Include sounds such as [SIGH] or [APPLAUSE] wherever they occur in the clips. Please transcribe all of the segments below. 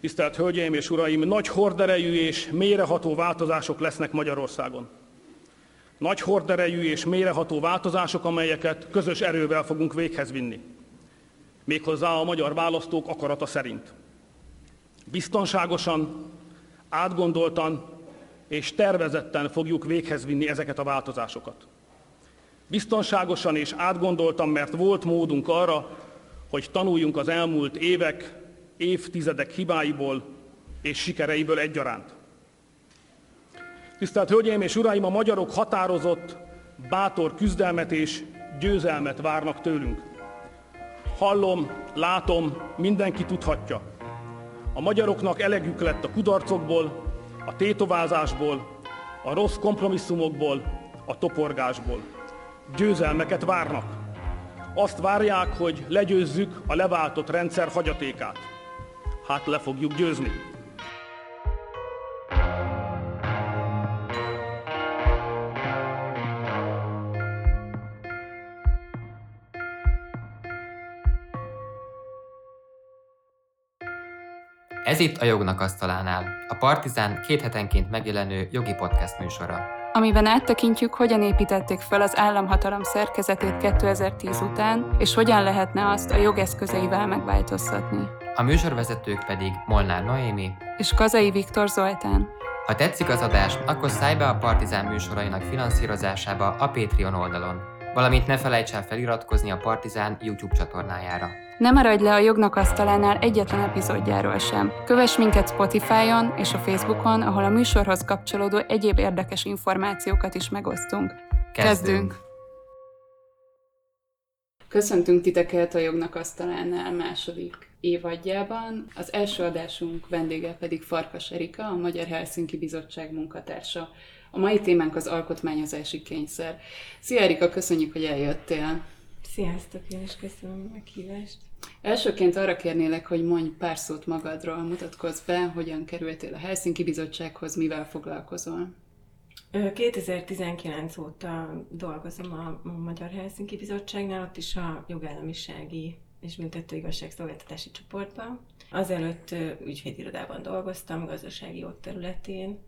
Tisztelt Hölgyeim és Uraim, nagy horderejű és mélyreható változások lesznek Magyarországon. Nagy horderejű és mélyreható változások, amelyeket közös erővel fogunk véghez vinni. Méghozzá a magyar választók akarata szerint. Biztonságosan, átgondoltan és tervezetten fogjuk véghez vinni ezeket a változásokat. Biztonságosan és átgondoltan, mert volt módunk arra, hogy tanuljunk az elmúlt évek, évtizedek hibáiból és sikereiből egyaránt. Tisztelt Hölgyeim és Uraim, a magyarok határozott, bátor küzdelmet és győzelmet várnak tőlünk. Hallom, látom, mindenki tudhatja. A magyaroknak elegük lett a kudarcokból, a tétovázásból, a rossz kompromisszumokból, a toporgásból. Győzelmeket várnak. Azt várják, hogy legyőzzük a leváltott rendszer hagyatékát. Hát le fogjuk győzni. Ez itt a Jognak Asztalánál, a Partizán két hetenként megjelenő jogi podcast műsora. Amiben áttekintjük, hogyan építették fel az államhatalom szerkezetét 2010 után, és hogyan lehetne azt a jogeszközeivel megváltoztatni. A műsorvezetők pedig Molnár Noémi és Kazai Viktor Zoltán. Ha tetszik az adás, akkor szállj be a Partizán műsorainak finanszírozásába a Patreon oldalon, valamint ne felejts el feliratkozni a Partizán YouTube csatornájára. Ne maradj le a jognak asztalánál egyetlen epizódjáról sem. Kövess minket Spotify-on és a Facebookon, ahol a műsorhoz kapcsolódó egyéb érdekes információkat is megosztunk. Kezdünk! Köszöntünk titeket a Jognak Asztalánál második évadjában. Az első adásunk vendége pedig Farkas Erika, a Magyar Helsinki Bizottság munkatársa. A mai témánk az alkotmányozási kényszer. Szia Erika, köszönjük, hogy eljöttél! Sziasztok, én is köszönöm a meghívást. Elsőként arra kérnélek, hogy mondj pár szót magadról, mutatkozz be, hogyan kerültél a Helsinki Bizottsághoz, mivel foglalkozol. 2019 óta dolgozom a Magyar Helsinki Bizottságnál, ott is a jogállamisági és büntető igazságszolgáltatási csoportban. Azelőtt ügyvédirodában dolgoztam, gazdasági jog területén.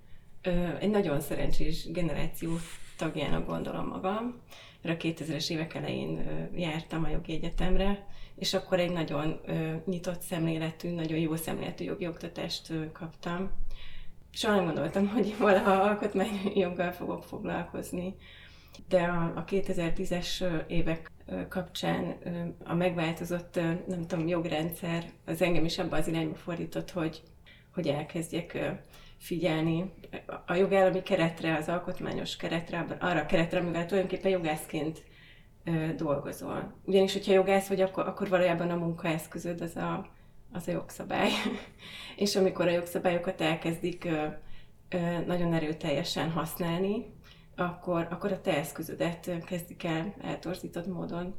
Egy nagyon szerencsés generáció tagjának gondolom magam, a 2000-es évek elején jártam a jogi egyetemre, és akkor egy nagyon nyitott szemléletű, nagyon jó szemléletű jogi oktatást kaptam. Soha nem gondoltam, [LAUGHS] hogy valaha alkotmányjoggal fogok foglalkozni, de a, a 2010-es évek kapcsán a megváltozott, nem tudom, jogrendszer az engem is abba az irányba fordított, hogy, hogy elkezdjek figyelni a jogállami keretre, az alkotmányos keretre, arra a keretre, amivel tulajdonképpen jogászként dolgozol. Ugyanis, hogyha jogász vagy, akkor, akkor valójában a munkaeszközöd az a, az a jogszabály. [LAUGHS] és amikor a jogszabályokat elkezdik ö, ö, nagyon erőteljesen használni, akkor, akkor a te eszközödet kezdik el eltorzított módon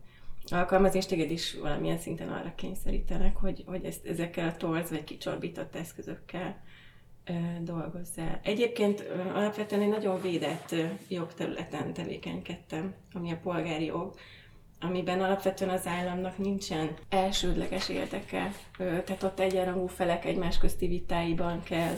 alkalmazni, és téged is valamilyen szinten arra kényszerítenek, hogy, hogy ezt, ezekkel a torz vagy kicsorbított eszközökkel dolgozzál. Egyébként alapvetően egy nagyon védett jogterületen tevékenykedtem, ami a polgári jog, amiben alapvetően az államnak nincsen elsődleges érdeke, tehát ott egyenrangú felek egymás közti vitáiban kell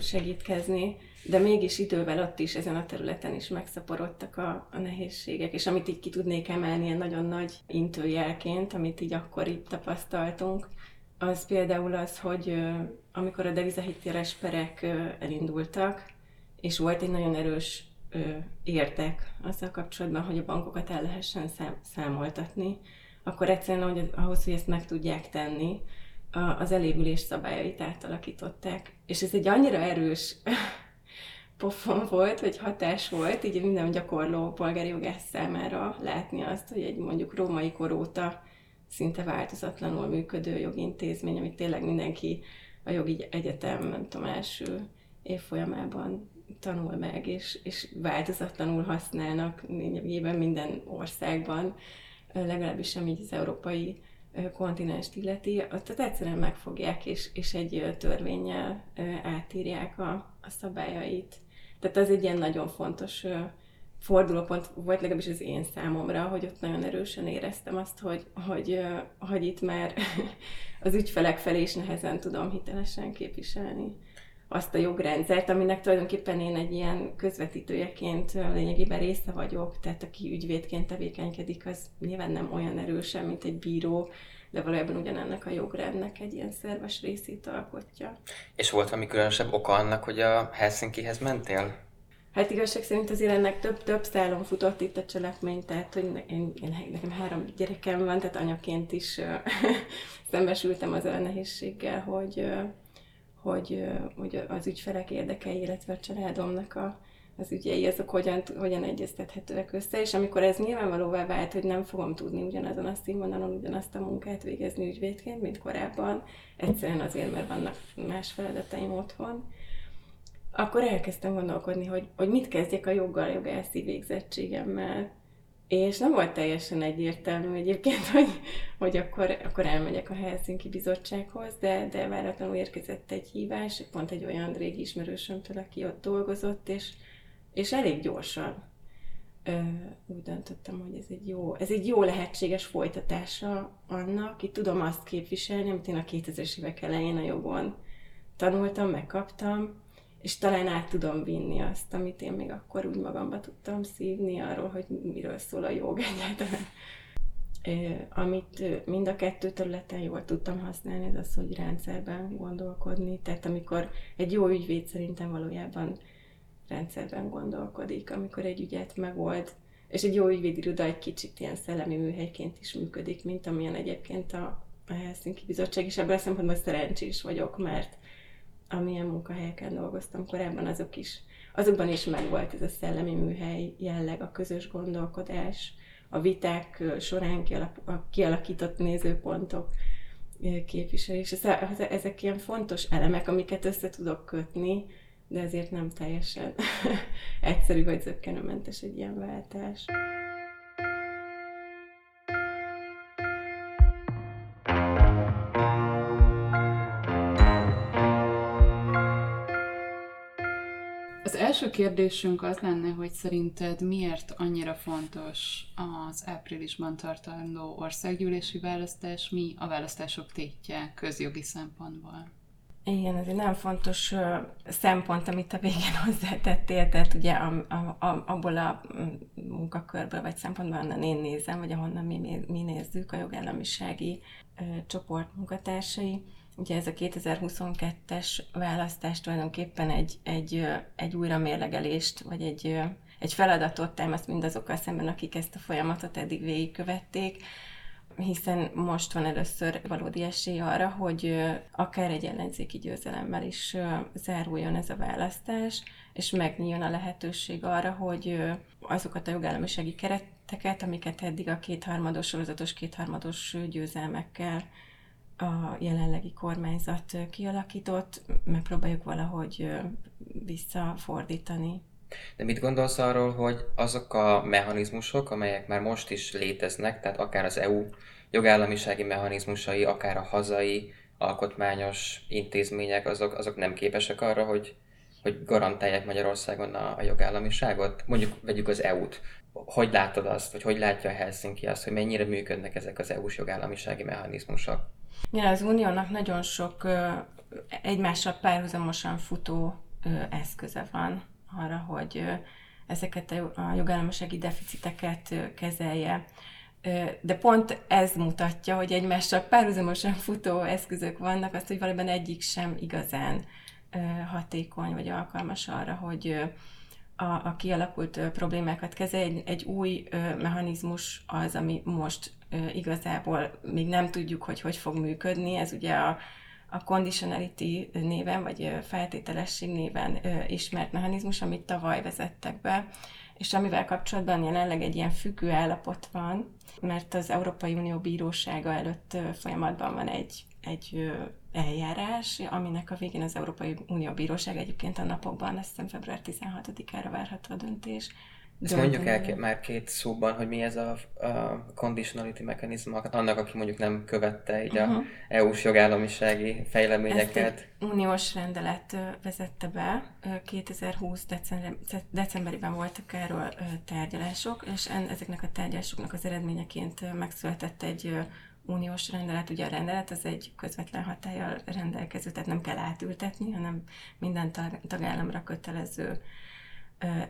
segítkezni, de mégis idővel ott is ezen a területen is megszaporodtak a, a nehézségek, és amit így ki tudnék emelni ilyen nagyon nagy intőjelként, amit így akkor így tapasztaltunk, az például az, hogy amikor a devizahittéres perek elindultak, és volt egy nagyon erős értek azzal kapcsolatban, hogy a bankokat el lehessen számoltatni, akkor egyszerűen hogy ahhoz, hogy ezt meg tudják tenni, az elévülés szabályait átalakították. És ez egy annyira erős [LAUGHS] pofon volt, vagy hatás volt, így minden gyakorló polgári jogász számára látni azt, hogy egy mondjuk római kor óta szinte változatlanul működő jogintézmény, amit tényleg mindenki a jogi egyetem, nem tudom, első évfolyamában tanul meg, és, és változatlanul használnak lényegében minden országban, legalábbis ami az európai kontinens illeti, ott egyszerűen megfogják, és, és egy törvényel átírják a, a szabályait. Tehát ez egy ilyen nagyon fontos fordulópont volt legalábbis az én számomra, hogy ott nagyon erősen éreztem azt, hogy, hogy, hogy itt már [LAUGHS] az ügyfelek felé is nehezen tudom hitelesen képviselni azt a jogrendszert, aminek tulajdonképpen én egy ilyen közvetítőjeként lényegében része vagyok, tehát aki ügyvédként tevékenykedik, az nyilván nem olyan erősen, mint egy bíró, de valójában ugyanennek a jogrendnek egy ilyen szerves részét alkotja. És volt valami különösebb oka annak, hogy a Helsinkihez mentél? Hát igazság szerint azért ennek több, több szálon futott itt a cselekmény, tehát hogy én, én, nekem három gyerekem van, tehát anyaként is [LAUGHS] szembesültem az a nehézséggel, hogy, hogy, hogy az ügyfelek érdekei, illetve a családomnak a, az ügyei, azok hogyan, hogyan egyeztethetőek össze, és amikor ez nyilvánvalóvá vált, hogy nem fogom tudni ugyanazon a színvonalon ugyanazt a munkát végezni ügyvédként, mint korábban, egyszerűen azért, mert vannak más feladataim otthon, akkor elkezdtem gondolkodni, hogy, hogy mit kezdjek a joggal, jogászi végzettségemmel. És nem volt teljesen egyértelmű egyébként, [LAUGHS] hogy, hogy akkor, akkor elmegyek a Helsinki Bizottsághoz, de, de váratlanul érkezett egy hívás, pont egy olyan régi ismerősömtől, aki ott dolgozott, és, és elég gyorsan ö, úgy döntöttem, hogy ez egy jó, ez egy jó lehetséges folytatása annak, itt tudom azt képviselni, amit én a 2000-es évek elején a jogon tanultam, megkaptam, és talán át tudom vinni azt, amit én még akkor úgy magamba tudtam szívni arról, hogy miről szól a jog egyáltalán. Amit mind a kettő területen jól tudtam használni, az az, hogy rendszerben gondolkodni. Tehát amikor egy jó ügyvéd szerintem valójában rendszerben gondolkodik, amikor egy ügyet megold, és egy jó ügyvédiroda egy kicsit ilyen szellemi műhelyként is működik, mint amilyen egyébként a, a Helsinki Bizottság, és ebből a szempontból szerencsés vagyok, mert amilyen munkahelyeken dolgoztam korábban, azok is, azokban is megvolt ez a szellemi műhely jelleg, a közös gondolkodás, a viták során kialakított nézőpontok képviselés. Ezek ilyen fontos elemek, amiket össze tudok kötni, de ezért nem teljesen [LAUGHS] egyszerű vagy zöggenőmentes egy ilyen váltás. Első kérdésünk az lenne, hogy szerinted miért annyira fontos az áprilisban tartandó országgyűlési választás, mi a választások tétje közjogi szempontból? Igen, ez egy nagyon fontos szempont, amit a végén hozzátettél, tehát ugye a, a, a, abból a munkakörből vagy szempontból, onnan én nézem, vagy ahonnan mi, mi nézzük, a jogállamisági uh, csoport munkatársai, Ugye ez a 2022-es választás tulajdonképpen egy, egy, egy újra mérlegelést, vagy egy, egy feladatot támaszt mindazokkal szemben, akik ezt a folyamatot eddig végigkövették, hiszen most van először valódi esély arra, hogy akár egy ellenzéki győzelemmel is záruljon ez a választás, és megnyíljon a lehetőség arra, hogy azokat a jogállamisági kereteket, amiket eddig a kétharmados, sorozatos kétharmados győzelmekkel a jelenlegi kormányzat kialakított, megpróbáljuk valahogy visszafordítani. De mit gondolsz arról, hogy azok a mechanizmusok, amelyek már most is léteznek, tehát akár az EU jogállamisági mechanizmusai, akár a hazai alkotmányos intézmények, azok, azok nem képesek arra, hogy, hogy garantálják Magyarországon a, a jogállamiságot? Mondjuk vegyük az EU-t. Hogy látod azt, vagy hogy látja a Helsinki azt, hogy mennyire működnek ezek az EU-s jogállamisági mechanizmusok? Ja, az uniónak nagyon sok egymással párhuzamosan futó eszköze van arra, hogy ezeket a jogállamisági deficiteket kezelje. De pont ez mutatja, hogy egymással párhuzamosan futó eszközök vannak, azt, hogy valóban egyik sem igazán hatékony vagy alkalmas arra, hogy a, a kialakult problémákat kezelje. Egy, egy új mechanizmus az, ami most igazából még nem tudjuk, hogy hogy fog működni. Ez ugye a, a conditionality néven, vagy feltételesség néven ismert mechanizmus, amit tavaly vezettek be, és amivel kapcsolatban jelenleg egy ilyen függő állapot van, mert az Európai Unió bírósága előtt folyamatban van egy, egy eljárás, aminek a végén az Európai Unió bíróság egyébként a napokban, azt hiszem február 16-ára várható a döntés, Ezt mondjuk el már két szóban, hogy mi ez a, a conditionality mechanizm, annak, aki mondjuk nem követte így uh-huh. a EU-s jogállamisági fejleményeket. Ezt egy uniós rendelet vezette be, 2020 december, decemberében voltak erről tárgyalások, és ezeknek a tárgyalásoknak az eredményeként megszületett egy uniós rendelet, ugye a rendelet az egy közvetlen hatállyal rendelkező, tehát nem kell átültetni, hanem minden tagállamra kötelező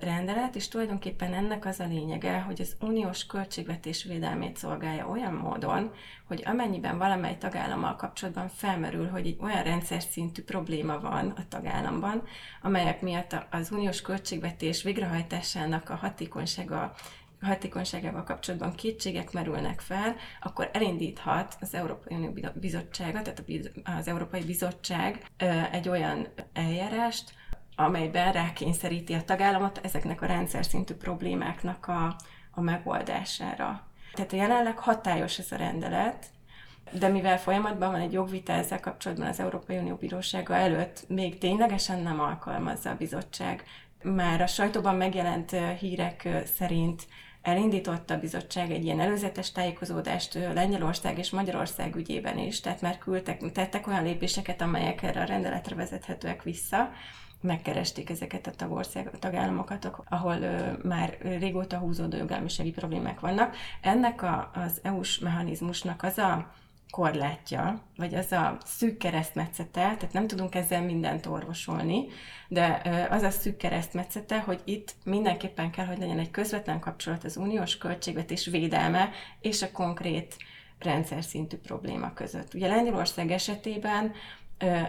rendelet, és tulajdonképpen ennek az a lényege, hogy az uniós költségvetés védelmét szolgálja olyan módon, hogy amennyiben valamely tagállammal kapcsolatban felmerül, hogy egy olyan rendszer szintű probléma van a tagállamban, amelyek miatt az uniós költségvetés végrehajtásának a hatékonysága hatékonyságával kapcsolatban kétségek merülnek fel, akkor elindíthat az Európai Unió Bizottsága, tehát az Európai Bizottság egy olyan eljárást, amelyben rákényszeríti a tagállamot ezeknek a rendszer szintű problémáknak a, a megoldására. Tehát jelenleg hatályos ez a rendelet, de mivel folyamatban van egy jogvita ezzel kapcsolatban az Európai Unió Bírósága előtt, még ténylegesen nem alkalmazza a bizottság. Már a sajtóban megjelent hírek szerint elindította a bizottság egy ilyen előzetes tájékozódást Lengyelország és Magyarország ügyében is, tehát már küldtek, tettek olyan lépéseket, amelyek erre a rendeletre vezethetőek vissza, megkeresték ezeket a tagország, a tagállamokat, ahol ö, már régóta húzódó jogállamisági problémák vannak. Ennek a, az EU-s mechanizmusnak az a korlátja, vagy az a szűk keresztmetszete, tehát nem tudunk ezzel mindent orvosolni, de az a szűk keresztmetszete, hogy itt mindenképpen kell, hogy legyen egy közvetlen kapcsolat az uniós költségvetés védelme és a konkrét rendszer szintű probléma között. Ugye Lengyelország esetében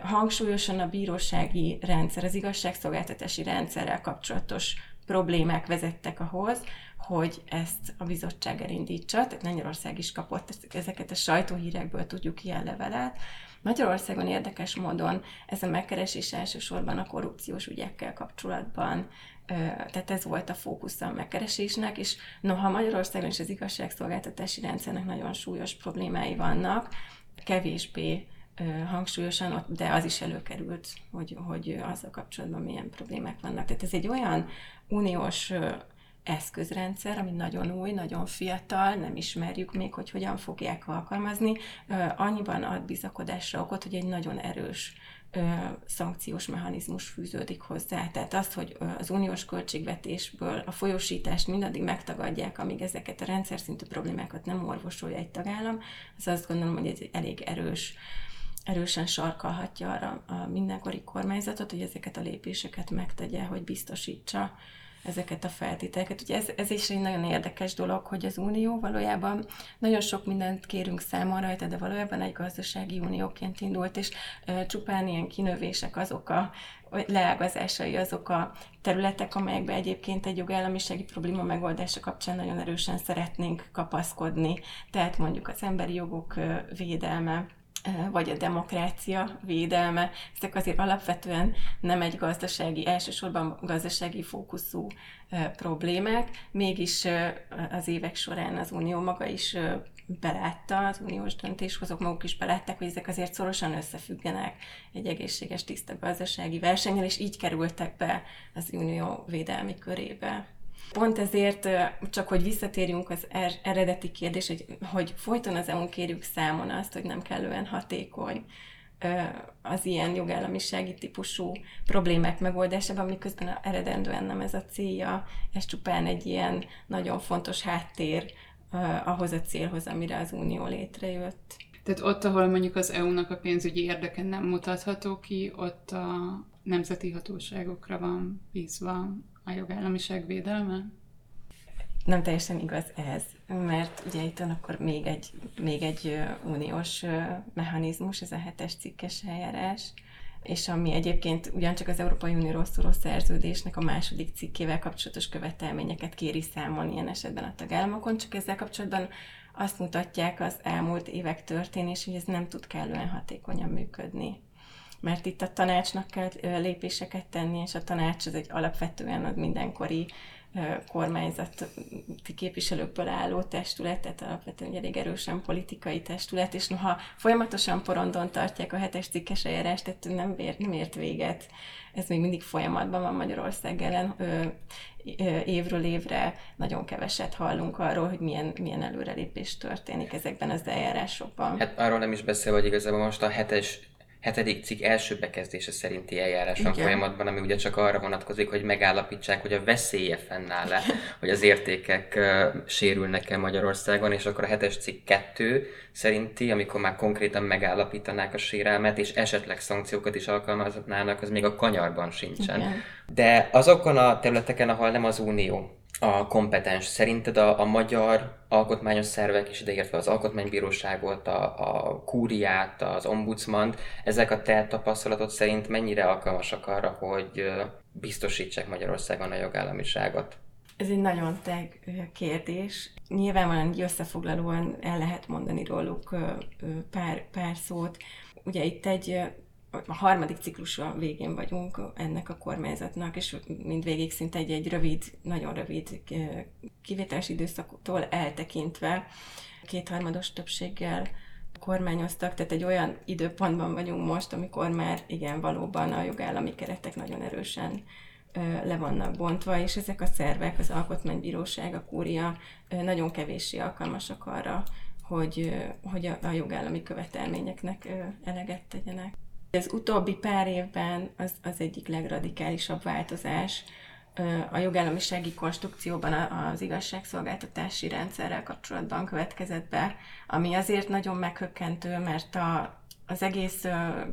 hangsúlyosan a bírósági rendszer, az igazságszolgáltatási rendszerrel kapcsolatos problémák vezettek ahhoz, hogy ezt a bizottság elindítsa, tehát Lengyelország is kapott ezeket a sajtóhírekből tudjuk ilyen levelet. Magyarországon érdekes módon ez a megkeresés elsősorban a korrupciós ügyekkel kapcsolatban tehát ez volt a fókusz a megkeresésnek, és noha Magyarországon is az igazságszolgáltatási rendszernek nagyon súlyos problémái vannak, kevésbé hangsúlyosan, de az is előkerült, hogy, hogy azzal kapcsolatban milyen problémák vannak. Tehát ez egy olyan uniós eszközrendszer, ami nagyon új, nagyon fiatal, nem ismerjük még, hogy hogyan fogják alkalmazni. Annyiban ad bizakodásra okot, hogy egy nagyon erős szankciós mechanizmus fűződik hozzá. Tehát azt, hogy az uniós költségvetésből a folyosítást mindaddig megtagadják, amíg ezeket a rendszer szintű problémákat nem orvosolja egy tagállam, az azt gondolom, hogy ez egy elég erős erősen sarkalhatja arra a mindenkori kormányzatot, hogy ezeket a lépéseket megtegye, hogy biztosítsa ezeket a feltételeket. Ugye ez, ez is egy nagyon érdekes dolog, hogy az Unió valójában nagyon sok mindent kérünk számon rajta, de valójában egy gazdasági unióként indult, és e, csupán ilyen kinövések azok a leágazásai azok a területek, amelyekbe egyébként egy jogállamisági probléma megoldása kapcsán nagyon erősen szeretnénk kapaszkodni. Tehát mondjuk az emberi jogok védelme, vagy a demokrácia védelme, ezek azért alapvetően nem egy gazdasági, elsősorban gazdasági fókuszú problémák, mégis az évek során az Unió maga is belátta, az uniós döntéshozók maguk is belátták, hogy ezek azért szorosan összefüggenek egy egészséges, tiszta gazdasági versennyel, és így kerültek be az unió védelmi körébe. Pont ezért, csak hogy visszatérjünk az er-, eredeti kérdés, hogy, hogy folyton az EU-n kérjük számon azt, hogy nem kellően hatékony az ilyen jogállamisági típusú problémák megoldásában, miközben eredendően nem ez a célja, ez csupán egy ilyen nagyon fontos háttér ahhoz a célhoz, amire az Unió létrejött. Tehát ott, ahol mondjuk az EU-nak a pénzügyi érdeke nem mutatható ki, ott a nemzeti hatóságokra van bízva a jogállamiság védelme? Nem teljesen igaz ez, mert ugye itt van akkor még egy, még egy uniós mechanizmus, ez a hetes cikkes eljárás, és ami egyébként ugyancsak az Európai Unióról szóló szerződésnek a második cikkével kapcsolatos követelményeket kéri számon ilyen esetben a tagállamokon, csak ezzel kapcsolatban azt mutatják az elmúlt évek történés, hogy ez nem tud kellően hatékonyan működni. Mert itt a tanácsnak kell lépéseket tenni, és a tanács az egy alapvetően az mindenkori kormányzati képviselőkből álló testület, tehát alapvetően egy elég erősen politikai testület, és noha folyamatosan porondon tartják a hetes cikkes eljárást, tehát nem, ért, nem ért véget. Ez még mindig folyamatban van Magyarország ellen. Évről évre nagyon keveset hallunk arról, hogy milyen, milyen előrelépés történik ezekben az eljárásokban. Hát arról nem is beszél, hogy igazából most a hetes hetedik cikk első bekezdése szerinti eljárás van folyamatban, ami ugye csak arra vonatkozik, hogy megállapítsák, hogy a veszélye fennáll-e, hogy az értékek uh, sérülnek-e Magyarországon, és akkor a hetes cikk kettő szerinti, amikor már konkrétan megállapítanák a sérelmet, és esetleg szankciókat is alkalmaznának, az még a kanyarban sincsen. Igen. De azokon a területeken, ahol nem az Unió a kompetens. Szerinted a, a magyar alkotmányos szervek, és ideértve az alkotmánybíróságot, a, a kúriát, az ombudsman, ezek a te tapasztalatod szerint mennyire alkalmasak arra, hogy biztosítsák Magyarországon a jogállamiságot? Ez egy nagyon teg kérdés. Nyilvánvalóan így összefoglalóan el lehet mondani róluk pár, pár szót. Ugye itt egy a harmadik ciklusa végén vagyunk ennek a kormányzatnak, és mindvégig szinte egy, egy rövid, nagyon rövid kivételes időszaktól eltekintve kétharmados többséggel kormányoztak, tehát egy olyan időpontban vagyunk most, amikor már igen, valóban a jogállami keretek nagyon erősen le vannak bontva, és ezek a szervek, az Alkotmánybíróság, a kúria nagyon kevéssé alkalmasak arra, hogy, hogy a, a jogállami követelményeknek eleget tegyenek. Az utóbbi pár évben az, az egyik legradikálisabb változás a jogállamisági konstrukcióban az igazságszolgáltatási rendszerrel kapcsolatban következett be, ami azért nagyon meghökkentő, mert a, az egész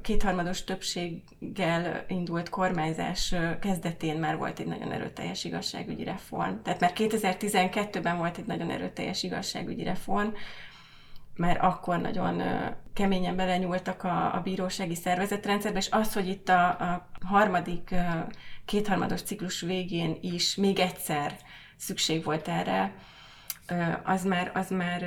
kétharmados többséggel indult kormányzás kezdetén már volt egy nagyon erőteljes igazságügyi reform. Tehát már 2012-ben volt egy nagyon erőteljes igazságügyi reform, mert akkor nagyon keményen belenyúltak a, a bírósági szervezetrendszerbe, és az, hogy itt a, a harmadik kétharmados ciklus végén is még egyszer szükség volt erre, az már, az már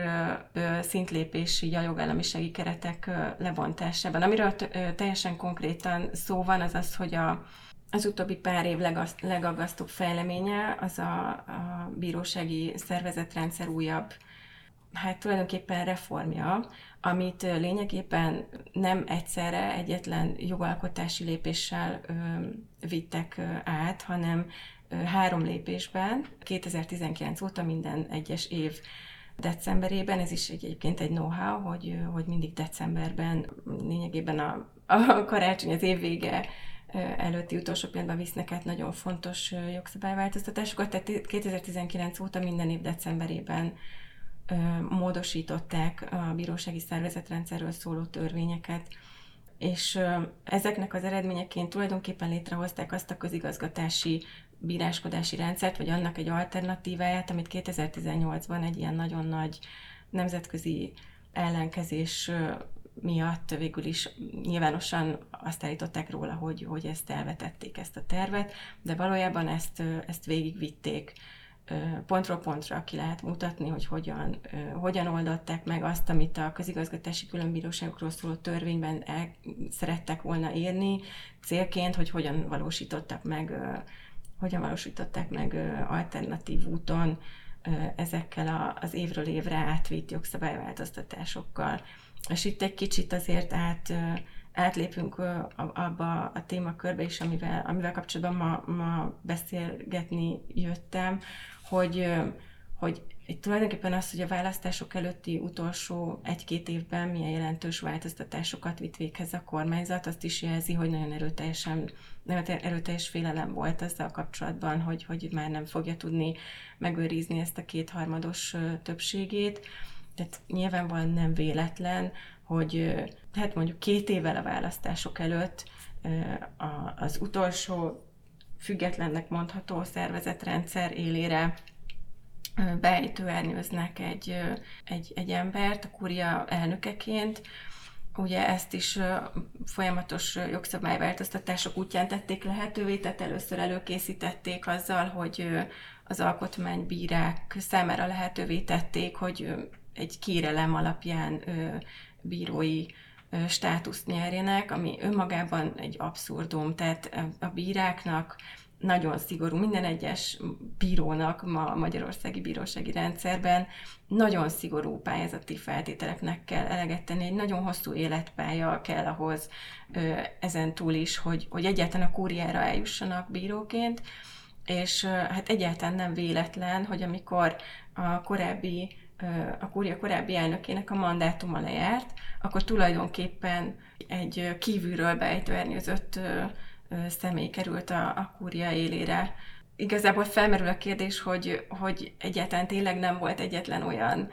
szintlépés így a jogállamisági keretek lebontásában. Amiről teljesen konkrétan szó van, az az, hogy a, az utóbbi pár év legaggasztóbb fejleménye az a, a bírósági szervezetrendszer újabb hát tulajdonképpen reformja, amit lényegében nem egyszerre egyetlen jogalkotási lépéssel vittek át, hanem három lépésben, 2019 óta minden egyes év decemberében, ez is egyébként egy know-how, hogy, hogy mindig decemberben lényegében a, a karácsony, az év vége előtti utolsó pillanatban visznek át nagyon fontos jogszabályváltoztatásokat, tehát 2019 óta minden év decemberében módosították a bírósági szervezetrendszerről szóló törvényeket, és ezeknek az eredményeként tulajdonképpen létrehozták azt a közigazgatási bíráskodási rendszert, vagy annak egy alternatíváját, amit 2018-ban egy ilyen nagyon nagy nemzetközi ellenkezés miatt végül is nyilvánosan azt állították róla, hogy, hogy ezt elvetették, ezt a tervet, de valójában ezt, ezt végigvitték pontról pontra ki lehet mutatni, hogy hogyan, hogyan oldották meg azt, amit a közigazgatási különbíróságokról szóló törvényben el szerettek volna írni, célként, hogy hogyan valósítottak meg, hogyan valósították meg alternatív úton ezekkel az évről évre átvitt jogszabályváltoztatásokkal. És itt egy kicsit azért át, átlépünk abba a témakörbe is, amivel, amivel kapcsolatban ma, ma beszélgetni jöttem, hogy, hogy egy tulajdonképpen az, hogy a választások előtti utolsó egy-két évben milyen jelentős változtatásokat vitt véghez a kormányzat, azt is jelzi, hogy nagyon erőteljesen, nagyon erőteljes félelem volt ezzel kapcsolatban, hogy, hogy már nem fogja tudni megőrizni ezt a kétharmados többségét. Tehát nyilvánvalóan nem véletlen, hogy hát mondjuk két évvel a választások előtt az utolsó függetlennek mondható szervezetrendszer élére beejtőernyőznek egy, egy, egy embert a kúria elnökeként. Ugye ezt is folyamatos jogszabályváltoztatások útján tették lehetővé, tehát először előkészítették azzal, hogy az alkotmánybírák számára lehetővé tették, hogy egy kérelem alapján bírói státuszt nyerjenek, ami önmagában egy abszurdum, tehát a bíráknak nagyon szigorú, minden egyes bírónak ma a magyarországi bírósági rendszerben nagyon szigorú pályázati feltételeknek kell eleget tenni, egy nagyon hosszú életpálya kell ahhoz ezen túl is, hogy, hogy egyáltalán a kúriára eljussanak bíróként, és hát egyáltalán nem véletlen, hogy amikor a korábbi a kúria korábbi elnökének a mandátuma lejárt, akkor tulajdonképpen egy kívülről beejtőernyőzött személy került a, a kúria élére. Igazából felmerül a kérdés, hogy, hogy egyáltalán tényleg nem volt egyetlen olyan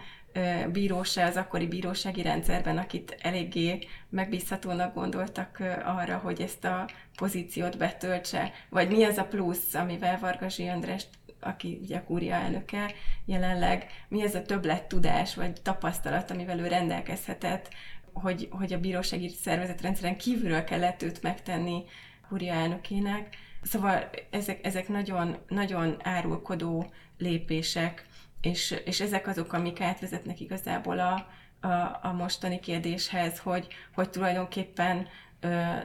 bíróság az akkori bírósági rendszerben, akit eléggé megbízhatónak gondoltak arra, hogy ezt a pozíciót betöltse, vagy mi az a plusz, amivel Vargasi András aki ugye a kúria elnöke jelenleg, mi ez a többlet tudás vagy tapasztalat, amivel ő rendelkezhetett, hogy, hogy a bírósági szervezetrendszeren kívülről kellett őt megtenni kúria elnökének. Szóval ezek, ezek nagyon, nagyon árulkodó lépések, és, és ezek azok, amik átvezetnek igazából a, a, a mostani kérdéshez, hogy, hogy tulajdonképpen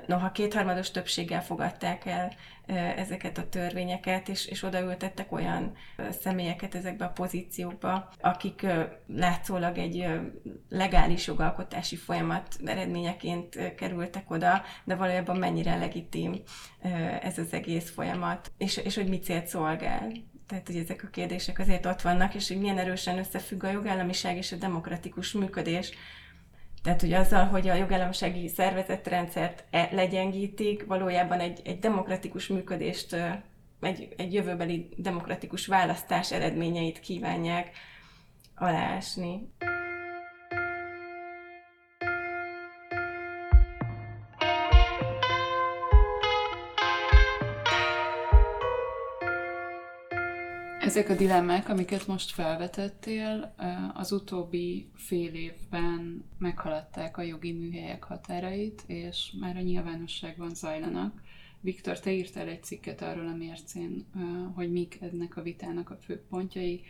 noha kétharmados többséggel fogadták el ezeket a törvényeket, és, és odaültettek olyan személyeket ezekbe a pozíciókba, akik látszólag egy legális jogalkotási folyamat eredményeként kerültek oda, de valójában mennyire legitim ez az egész folyamat, és, és hogy mit célt szolgál. Tehát, hogy ezek a kérdések azért ott vannak, és hogy milyen erősen összefügg a jogállamiság és a demokratikus működés tehát, hogy azzal, hogy a jogállamisági szervezetrendszert e, legyengítik, valójában egy, egy demokratikus működést, egy, egy jövőbeli demokratikus választás eredményeit kívánják aláásni. Ezek a dilemmák, amiket most felvetettél, az utóbbi fél évben meghaladták a jogi műhelyek határait, és már a nyilvánosságban zajlanak. Viktor, te írtál egy cikket arról a mércén, hogy mik ennek a vitának a fő pontjai.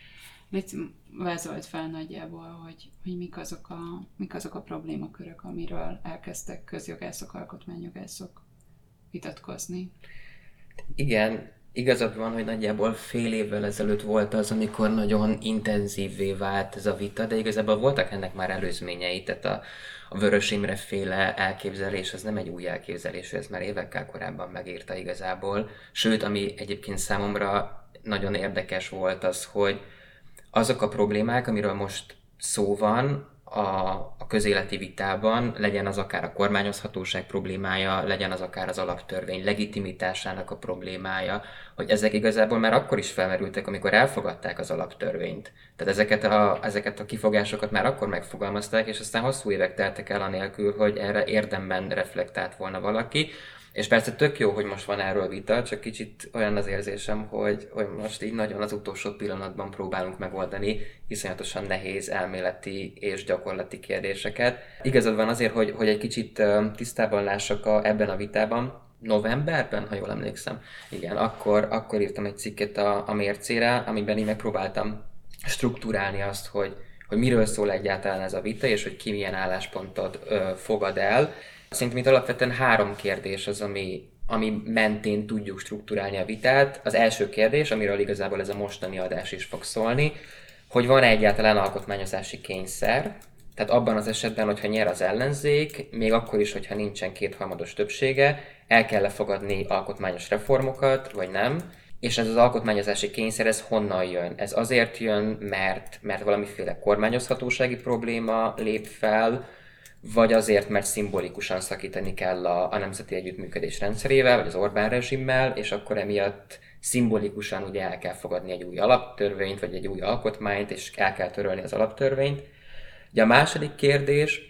Légy vázolt fel nagyjából, hogy, hogy mik, azok a, mik azok a problémakörök, amiről elkezdtek közjogászok, alkotmányjogászok vitatkozni. Igen, igazad van, hogy nagyjából fél évvel ezelőtt volt az, amikor nagyon intenzívvé vált ez a vita, de igazából voltak ennek már előzményei, tehát a, a Vörös Imre féle elképzelés az nem egy új elképzelés, ez már évekkel korábban megírta igazából. Sőt, ami egyébként számomra nagyon érdekes volt az, hogy azok a problémák, amiről most szó van, a, a közéleti vitában, legyen az akár a kormányozhatóság problémája, legyen az akár az alaptörvény legitimitásának a problémája, hogy ezek igazából már akkor is felmerültek, amikor elfogadták az alaptörvényt. Tehát ezeket a, ezeket a kifogásokat már akkor megfogalmazták, és aztán hosszú évek teltek el anélkül, hogy erre érdemben reflektált volna valaki. És persze tök jó, hogy most van erről vita, csak kicsit olyan az érzésem, hogy, hogy most így nagyon az utolsó pillanatban próbálunk megoldani iszonyatosan nehéz elméleti és gyakorlati kérdéseket. Igazad van azért, hogy, hogy egy kicsit tisztában lássak a, ebben a vitában, novemberben, ha jól emlékszem. Igen, akkor, akkor írtam egy cikket a, a mércére, amiben én megpróbáltam struktúrálni azt, hogy, hogy miről szól egyáltalán ez a vita, és hogy ki milyen álláspontot ö, fogad el. Szerintem itt alapvetően három kérdés az, ami, ami mentén tudjuk struktúrálni a vitát. Az első kérdés, amiről igazából ez a mostani adás is fog szólni, hogy van-e egyáltalán alkotmányozási kényszer, tehát abban az esetben, hogyha nyer az ellenzék, még akkor is, hogyha nincsen kétharmados többsége, el kell fogadni alkotmányos reformokat, vagy nem, és ez az alkotmányozási kényszer, ez honnan jön? Ez azért jön, mert, mert valamiféle kormányozhatósági probléma lép fel, vagy azért, mert szimbolikusan szakítani kell a, a nemzeti együttműködés rendszerével, vagy az Orbán rezsimmel, és akkor emiatt szimbolikusan ugye el kell fogadni egy új alaptörvényt, vagy egy új alkotmányt, és el kell törölni az alaptörvényt. Ugye a második kérdés,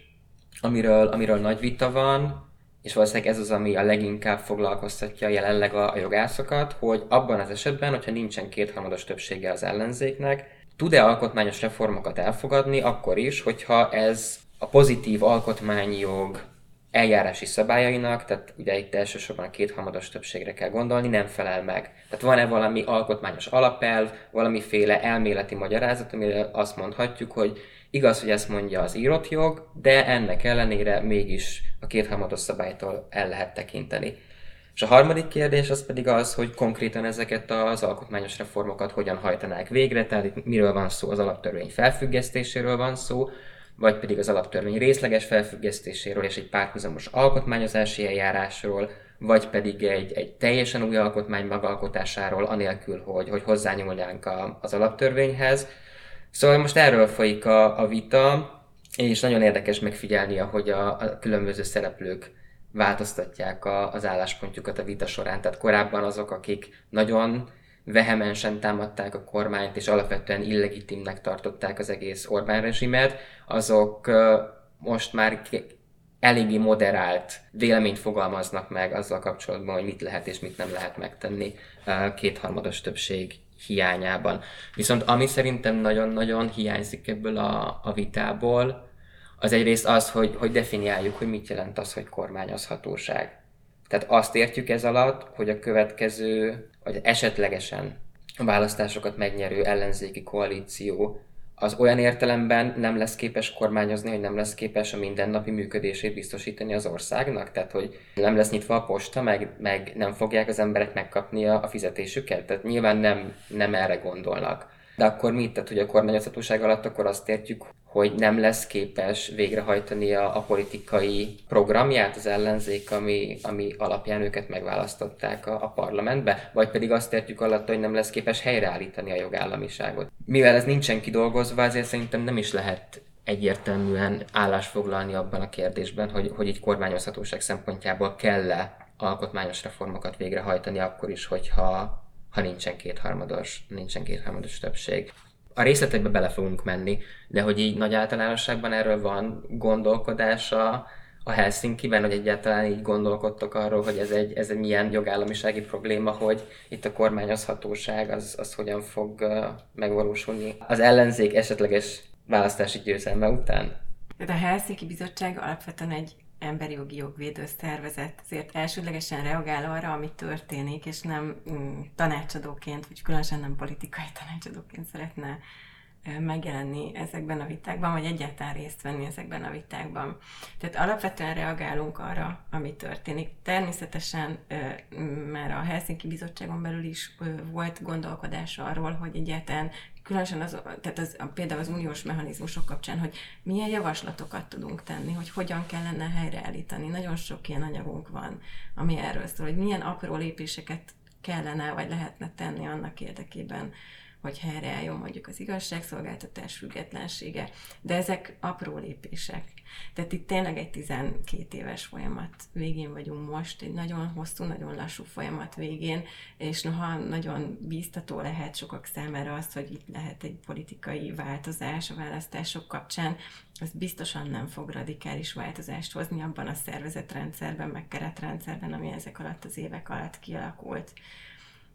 amiről, amiről nagy vita van, és valószínűleg ez az, ami a leginkább foglalkoztatja jelenleg a, a jogászokat, hogy abban az esetben, hogyha nincsen kétharmados többsége az ellenzéknek, tud-e alkotmányos reformokat elfogadni akkor is, hogyha ez a pozitív alkotmányi jog eljárási szabályainak, tehát ugye itt elsősorban a kétharmados többségre kell gondolni, nem felel meg. Tehát van-e valami alkotmányos alapelv, valamiféle elméleti magyarázat, amire azt mondhatjuk, hogy Igaz, hogy ezt mondja az írott jog, de ennek ellenére mégis a kétharmados szabálytól el lehet tekinteni. És a harmadik kérdés az pedig az, hogy konkrétan ezeket az alkotmányos reformokat hogyan hajtanák végre, tehát itt miről van szó, az alaptörvény felfüggesztéséről van szó, vagy pedig az alaptörvény részleges felfüggesztéséről és egy párhuzamos alkotmányozási eljárásról, vagy pedig egy, egy teljesen új alkotmány megalkotásáról, anélkül, hogy, hogy hozzányúlnánk a, az alaptörvényhez. Szóval most erről folyik a, a vita, és nagyon érdekes megfigyelni, hogy a, a különböző szereplők változtatják a, az álláspontjukat a vita során. Tehát korábban azok, akik nagyon vehemensen támadták a kormányt, és alapvetően illegitimnek tartották az egész Orbán rezsimet, azok most már eléggé moderált véleményt fogalmaznak meg azzal kapcsolatban, hogy mit lehet és mit nem lehet megtenni kétharmados többség hiányában. Viszont ami szerintem nagyon-nagyon hiányzik ebből a, a vitából, az egyrészt az, hogy, hogy definiáljuk, hogy mit jelent az, hogy kormányozhatóság. Tehát azt értjük ez alatt, hogy a következő, vagy esetlegesen a választásokat megnyerő ellenzéki koalíció az olyan értelemben nem lesz képes kormányozni, hogy nem lesz képes a mindennapi működését biztosítani az országnak? Tehát, hogy nem lesz nyitva a posta, meg, meg nem fogják az emberek megkapni a, a fizetésüket? Tehát nyilván nem, nem erre gondolnak. De akkor mit? Tehát, hogy a kormányozhatóság alatt akkor azt értjük, hogy nem lesz képes végrehajtani a, a politikai programját az ellenzék, ami, ami alapján őket megválasztották a, a parlamentbe, vagy pedig azt értjük alatt, hogy nem lesz képes helyreállítani a jogállamiságot. Mivel ez nincsen kidolgozva, ezért szerintem nem is lehet egyértelműen állásfoglalni abban a kérdésben, hogy, hogy így kormányozhatóság szempontjából kell-e alkotmányos reformokat végrehajtani akkor is, hogyha ha nincsen kétharmados, nincsen kétharmados többség. A részletekbe bele fogunk menni, de hogy így nagy általánosságban erről van gondolkodása a Helsinki-ben, hogy egyáltalán így gondolkodtok arról, hogy ez egy, ez egy milyen jogállamisági probléma, hogy itt a kormányozhatóság az, az hogyan fog megvalósulni az ellenzék esetleges választási győzelme után? De a Helsinki Bizottság alapvetően egy emberi jogi jogvédő szervezet azért elsődlegesen reagál arra, ami történik, és nem mm, tanácsadóként, vagy különösen nem politikai tanácsadóként szeretne megjelenni ezekben a vitákban, vagy egyáltalán részt venni ezekben a vitákban. Tehát alapvetően reagálunk arra, ami történik. Természetesen már a Helsinki Bizottságon belül is volt gondolkodás arról, hogy egyáltalán különösen az, tehát az, például az uniós mechanizmusok kapcsán, hogy milyen javaslatokat tudunk tenni, hogy hogyan kellene helyreállítani. Nagyon sok ilyen anyagunk van, ami erről szól, hogy milyen apró lépéseket kellene vagy lehetne tenni annak érdekében, hogy helyreálljon mondjuk az igazságszolgáltatás függetlensége, de ezek apró lépések. Tehát itt tényleg egy 12 éves folyamat végén vagyunk most, egy nagyon hosszú, nagyon lassú folyamat végén, és noha nagyon bíztató lehet sokak számára az, hogy itt lehet egy politikai változás a választások kapcsán, az biztosan nem fog radikális változást hozni abban a szervezetrendszerben, meg keretrendszerben, ami ezek alatt az évek alatt kialakult.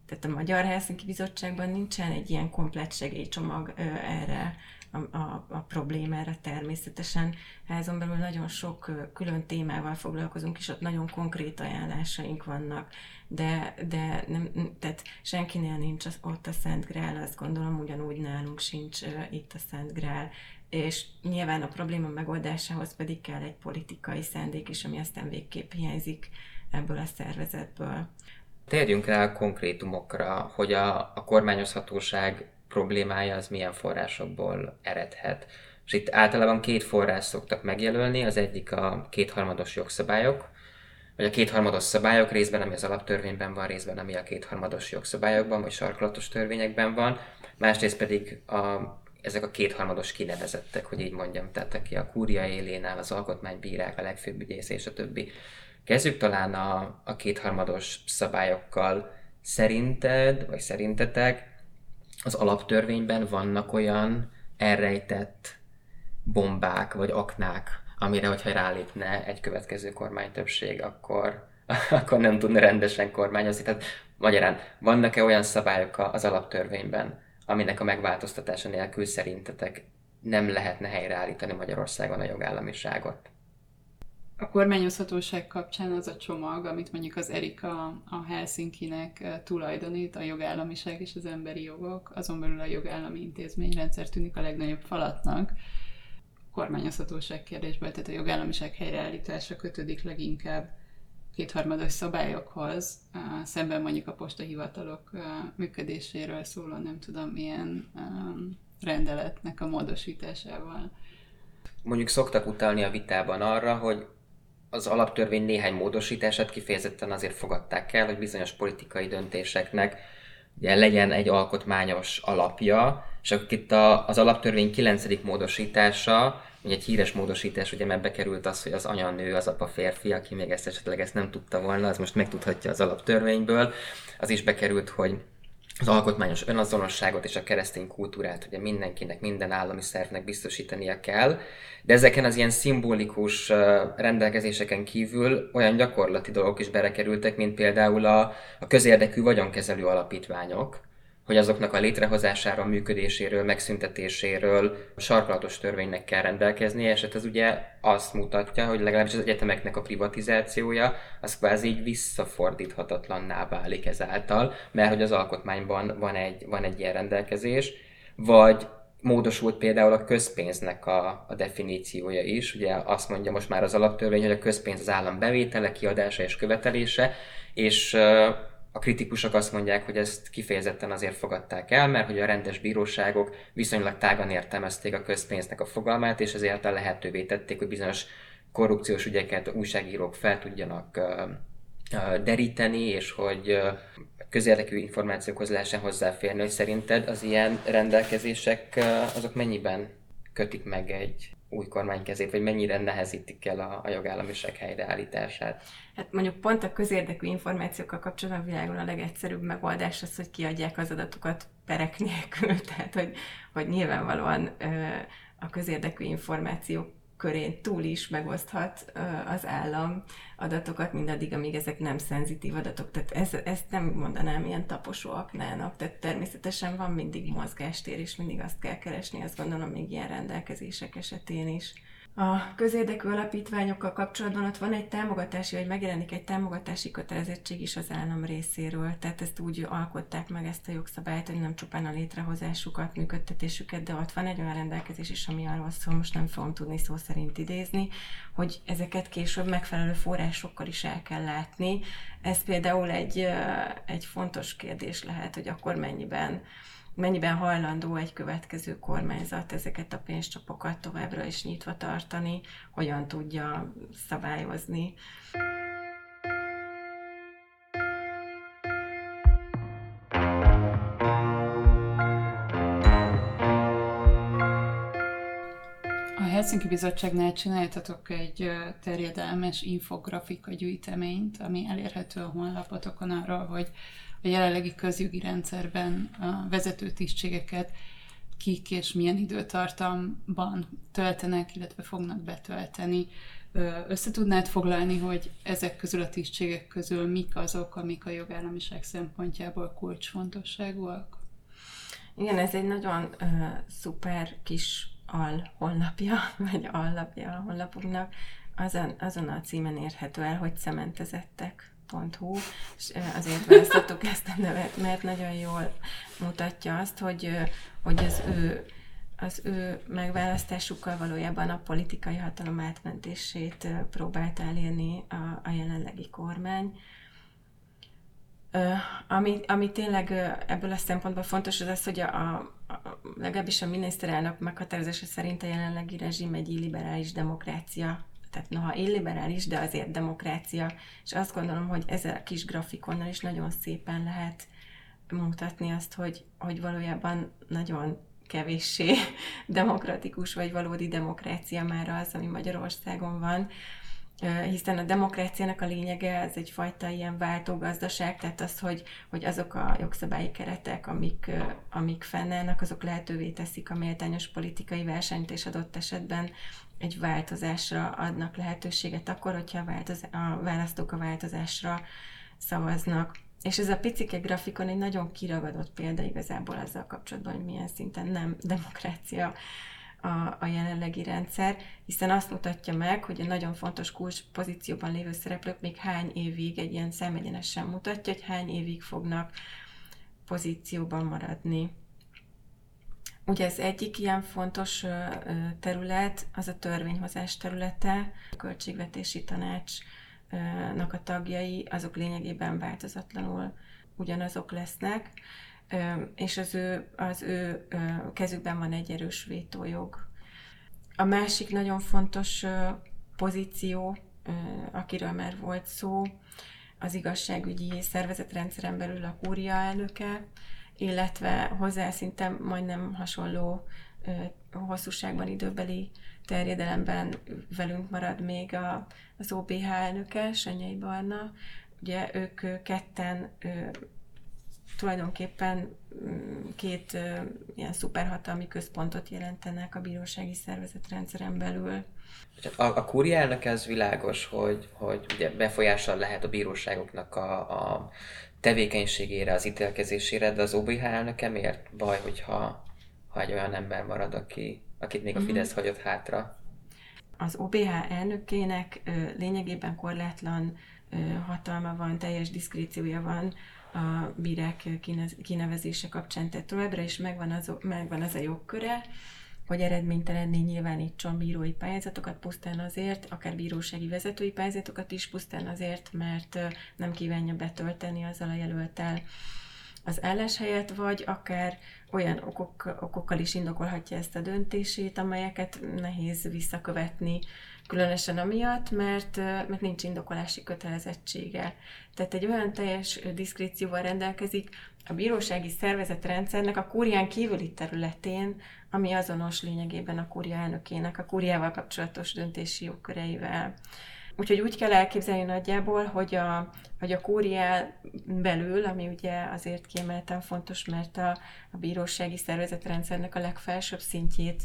Tehát a Magyar Helsinki Bizottságban nincsen egy ilyen komplett segélycsomag erre a, a, a problémára természetesen. Házon belül nagyon sok külön témával foglalkozunk, és ott nagyon konkrét ajánlásaink vannak, de, de nem, tehát senkinél nincs az, ott a Szent Grál, azt gondolom ugyanúgy nálunk sincs itt a Szent Grál, és nyilván a probléma megoldásához pedig kell egy politikai szándék is, ami aztán végképp hiányzik ebből a szervezetből. Térjünk rá a konkrétumokra, hogy a, a kormányozhatóság problémája az milyen forrásokból eredhet. És itt általában két forrás szoktak megjelölni, az egyik a kétharmados jogszabályok, vagy a kétharmados szabályok részben, ami az alaptörvényben van, részben, ami a kétharmados jogszabályokban, vagy sarkalatos törvényekben van, másrészt pedig a, ezek a kétharmados kinevezettek, hogy így mondjam, tehát aki a kúria élén áll, az alkotmánybírák, a legfőbb ügyész és a többi. Kezdjük talán a, a kétharmados szabályokkal. Szerinted, vagy szerintetek az alaptörvényben vannak olyan elrejtett bombák, vagy aknák, amire, hogyha rálépne egy következő kormánytöbbség, akkor, [LAUGHS] akkor nem tudna rendesen kormányozni. Tehát magyarán, vannak-e olyan szabályok az alaptörvényben, aminek a megváltoztatása nélkül szerintetek nem lehetne helyreállítani Magyarországon a jogállamiságot? A kormányozhatóság kapcsán az a csomag, amit mondjuk az Erika a Helsinki-nek tulajdonít, a jogállamiság és az emberi jogok, azon belül a jogállami intézményrendszer tűnik a legnagyobb falatnak. kormányozhatóság kérdésből, tehát a jogállamiság helyreállítása kötődik leginkább kétharmados szabályokhoz, szemben mondjuk a postahivatalok működéséről szóló nem tudom milyen rendeletnek a módosításával. Mondjuk szoktak utalni a vitában arra, hogy az alaptörvény néhány módosítását kifejezetten azért fogadták el, hogy bizonyos politikai döntéseknek ugye legyen egy alkotmányos alapja, és akkor itt a, az alaptörvény 9. módosítása, ugye egy híres módosítás, ugye mert bekerült az, hogy az anya nő, az apa férfi, aki még ezt esetleg ezt nem tudta volna, az most megtudhatja az alaptörvényből, az is bekerült, hogy az alkotmányos önazonosságot és a keresztény kultúrát ugye mindenkinek, minden állami szervnek biztosítania kell, de ezeken az ilyen szimbolikus rendelkezéseken kívül olyan gyakorlati dolgok is berekerültek, mint például a, a közérdekű vagyonkezelő alapítványok, hogy azoknak a létrehozásáról, működéséről, megszüntetéséről sarkalatos törvénynek kell rendelkeznie, és hát ez ugye azt mutatja, hogy legalábbis az egyetemeknek a privatizációja az kvázi így visszafordíthatatlanná válik ezáltal, mert hogy az alkotmányban van egy, van egy ilyen rendelkezés, vagy módosult például a közpénznek a, a definíciója is. Ugye azt mondja most már az alaptörvény, hogy a közpénz az állam bevétele, kiadása és követelése, és a kritikusok azt mondják, hogy ezt kifejezetten azért fogadták el, mert hogy a rendes bíróságok viszonylag tágan értelmezték a közpénznek a fogalmát, és ezért lehetővé tették, hogy bizonyos korrupciós ügyeket újságírók fel tudjanak deríteni, és hogy közérdekű információkhoz lehessen hozzáférni, hogy szerinted az ilyen rendelkezések azok mennyiben kötik meg egy új kormány kezét, vagy mennyire nehezítik el a, a jogállamiság helyreállítását? Hát mondjuk pont a közérdekű információkkal kapcsolatban a világon a legegyszerűbb megoldás az, hogy kiadják az adatokat perek nélkül. [LAUGHS] Tehát, hogy, hogy nyilvánvalóan a közérdekű információk körén túl is megoszthat az állam adatokat, mindaddig, amíg ezek nem szenzitív adatok. Tehát ez, ezt nem mondanám ilyen taposó aknának. Tehát természetesen van mindig mozgástér, és mindig azt kell keresni, azt gondolom még ilyen rendelkezések esetén is a közérdekű alapítványokkal kapcsolatban ott van egy támogatási, vagy megjelenik egy támogatási kötelezettség is az állam részéről. Tehát ezt úgy alkották meg ezt a jogszabályt, hogy nem csupán a létrehozásukat, működtetésüket, de ott van egy olyan rendelkezés is, ami arról szól, most nem fogom tudni szó szerint idézni, hogy ezeket később megfelelő forrásokkal is el kell látni. Ez például egy, egy fontos kérdés lehet, hogy akkor mennyiben mennyiben hajlandó egy következő kormányzat ezeket a pénzcsapokat továbbra is nyitva tartani, hogyan tudja szabályozni. A Helsinki Bizottságnál csináltatok egy terjedelmes infografika gyűjteményt, ami elérhető a honlapotokon arról, hogy a jelenlegi közjogi rendszerben a vezető tisztségeket kik és milyen időtartamban töltenek, illetve fognak betölteni. Össze tudnád foglalni, hogy ezek közül a tisztségek közül mik azok, amik a jogállamiság szempontjából kulcsfontosságúak? Igen, ez egy nagyon uh, szuper kis al honlapja, [LAUGHS] vagy allapja a honlapunknak. Azon, azon a címen érhető el, hogy cementezettek hu és azért választottuk [LAUGHS] ezt a nevet, mert nagyon jól mutatja azt, hogy, hogy az ő az ő megválasztásukkal valójában a politikai hatalom átmentését próbált elérni a, a jelenlegi kormány. Ami, ami tényleg ebből a szempontból fontos, az az, hogy a, a, a legalábbis a miniszterelnök meghatározása szerint a jelenlegi rezsim egy illiberális demokrácia tehát noha illiberális, de azért demokrácia, és azt gondolom, hogy ezzel a kis grafikonnal is nagyon szépen lehet mutatni azt, hogy, hogy valójában nagyon kevéssé [LAUGHS] demokratikus vagy valódi demokrácia már az, ami Magyarországon van, hiszen a demokráciának a lényege az egyfajta ilyen váltógazdaság, tehát az, hogy, hogy azok a jogszabályi keretek, amik, amik fennállnak, azok lehetővé teszik a méltányos politikai versenyt, és adott esetben egy változásra adnak lehetőséget akkor, hogyha a, változ- a választók a változásra szavaznak. És ez a picike grafikon egy nagyon kiragadott példa igazából azzal kapcsolatban, hogy milyen szinten nem demokrácia a, a jelenlegi rendszer, hiszen azt mutatja meg, hogy a nagyon fontos kulcs pozícióban lévő szereplők még hány évig, egy ilyen szemegyenesen mutatja, hogy hány évig fognak pozícióban maradni. Ugye ez egyik ilyen fontos terület, az a törvényhozás területe, a költségvetési tanácsnak a tagjai, azok lényegében változatlanul ugyanazok lesznek, és az ő, az ő kezükben van egy erős vétójog. A másik nagyon fontos pozíció, akiről már volt szó, az igazságügyi szervezetrendszeren belül a kúria elnöke, illetve hozzá szinte majdnem hasonló hosszúságban, időbeli terjedelemben velünk marad még a, az OBH elnöke, Senyei Barna. Ugye ők ketten tulajdonképpen mm, két ilyen szuperhatalmi központot jelentenek a bírósági szervezetrendszeren belül. A, a kúria elnök ez világos, hogy, hogy ugye befolyással lehet a bíróságoknak a, a tevékenységére, az ítélkezésére, de az OBH elnöke miért baj, hogyha ha egy olyan ember marad, aki, akit még a mhm. Fidesz uh-huh. hagyott hátra? Az OBH elnökének ö, lényegében korlátlan ö, hatalma van, teljes diszkréciója van a bírák kinevezése kapcsán, tehát továbbra is megvan az, megvan az a jogköre, hogy eredménytelenné nyilvánítson bírói pályázatokat pusztán azért, akár bírósági vezetői pályázatokat is pusztán azért, mert nem kívánja betölteni azzal a jelöltel az álláshelyet, vagy akár olyan okok, okokkal is indokolhatja ezt a döntését, amelyeket nehéz visszakövetni, különösen amiatt, mert, mert nincs indokolási kötelezettsége. Tehát egy olyan teljes diszkrécióval rendelkezik a bírósági szervezetrendszernek a kúrián kívüli területén, ami azonos lényegében a kúria elnökének, a kúriával kapcsolatos döntési jogköreivel. Úgyhogy úgy kell elképzelni nagyjából, hogy a, hogy a kúriá belül, ami ugye azért kiemelten fontos, mert a, a bírósági szervezetrendszernek a legfelsőbb szintjét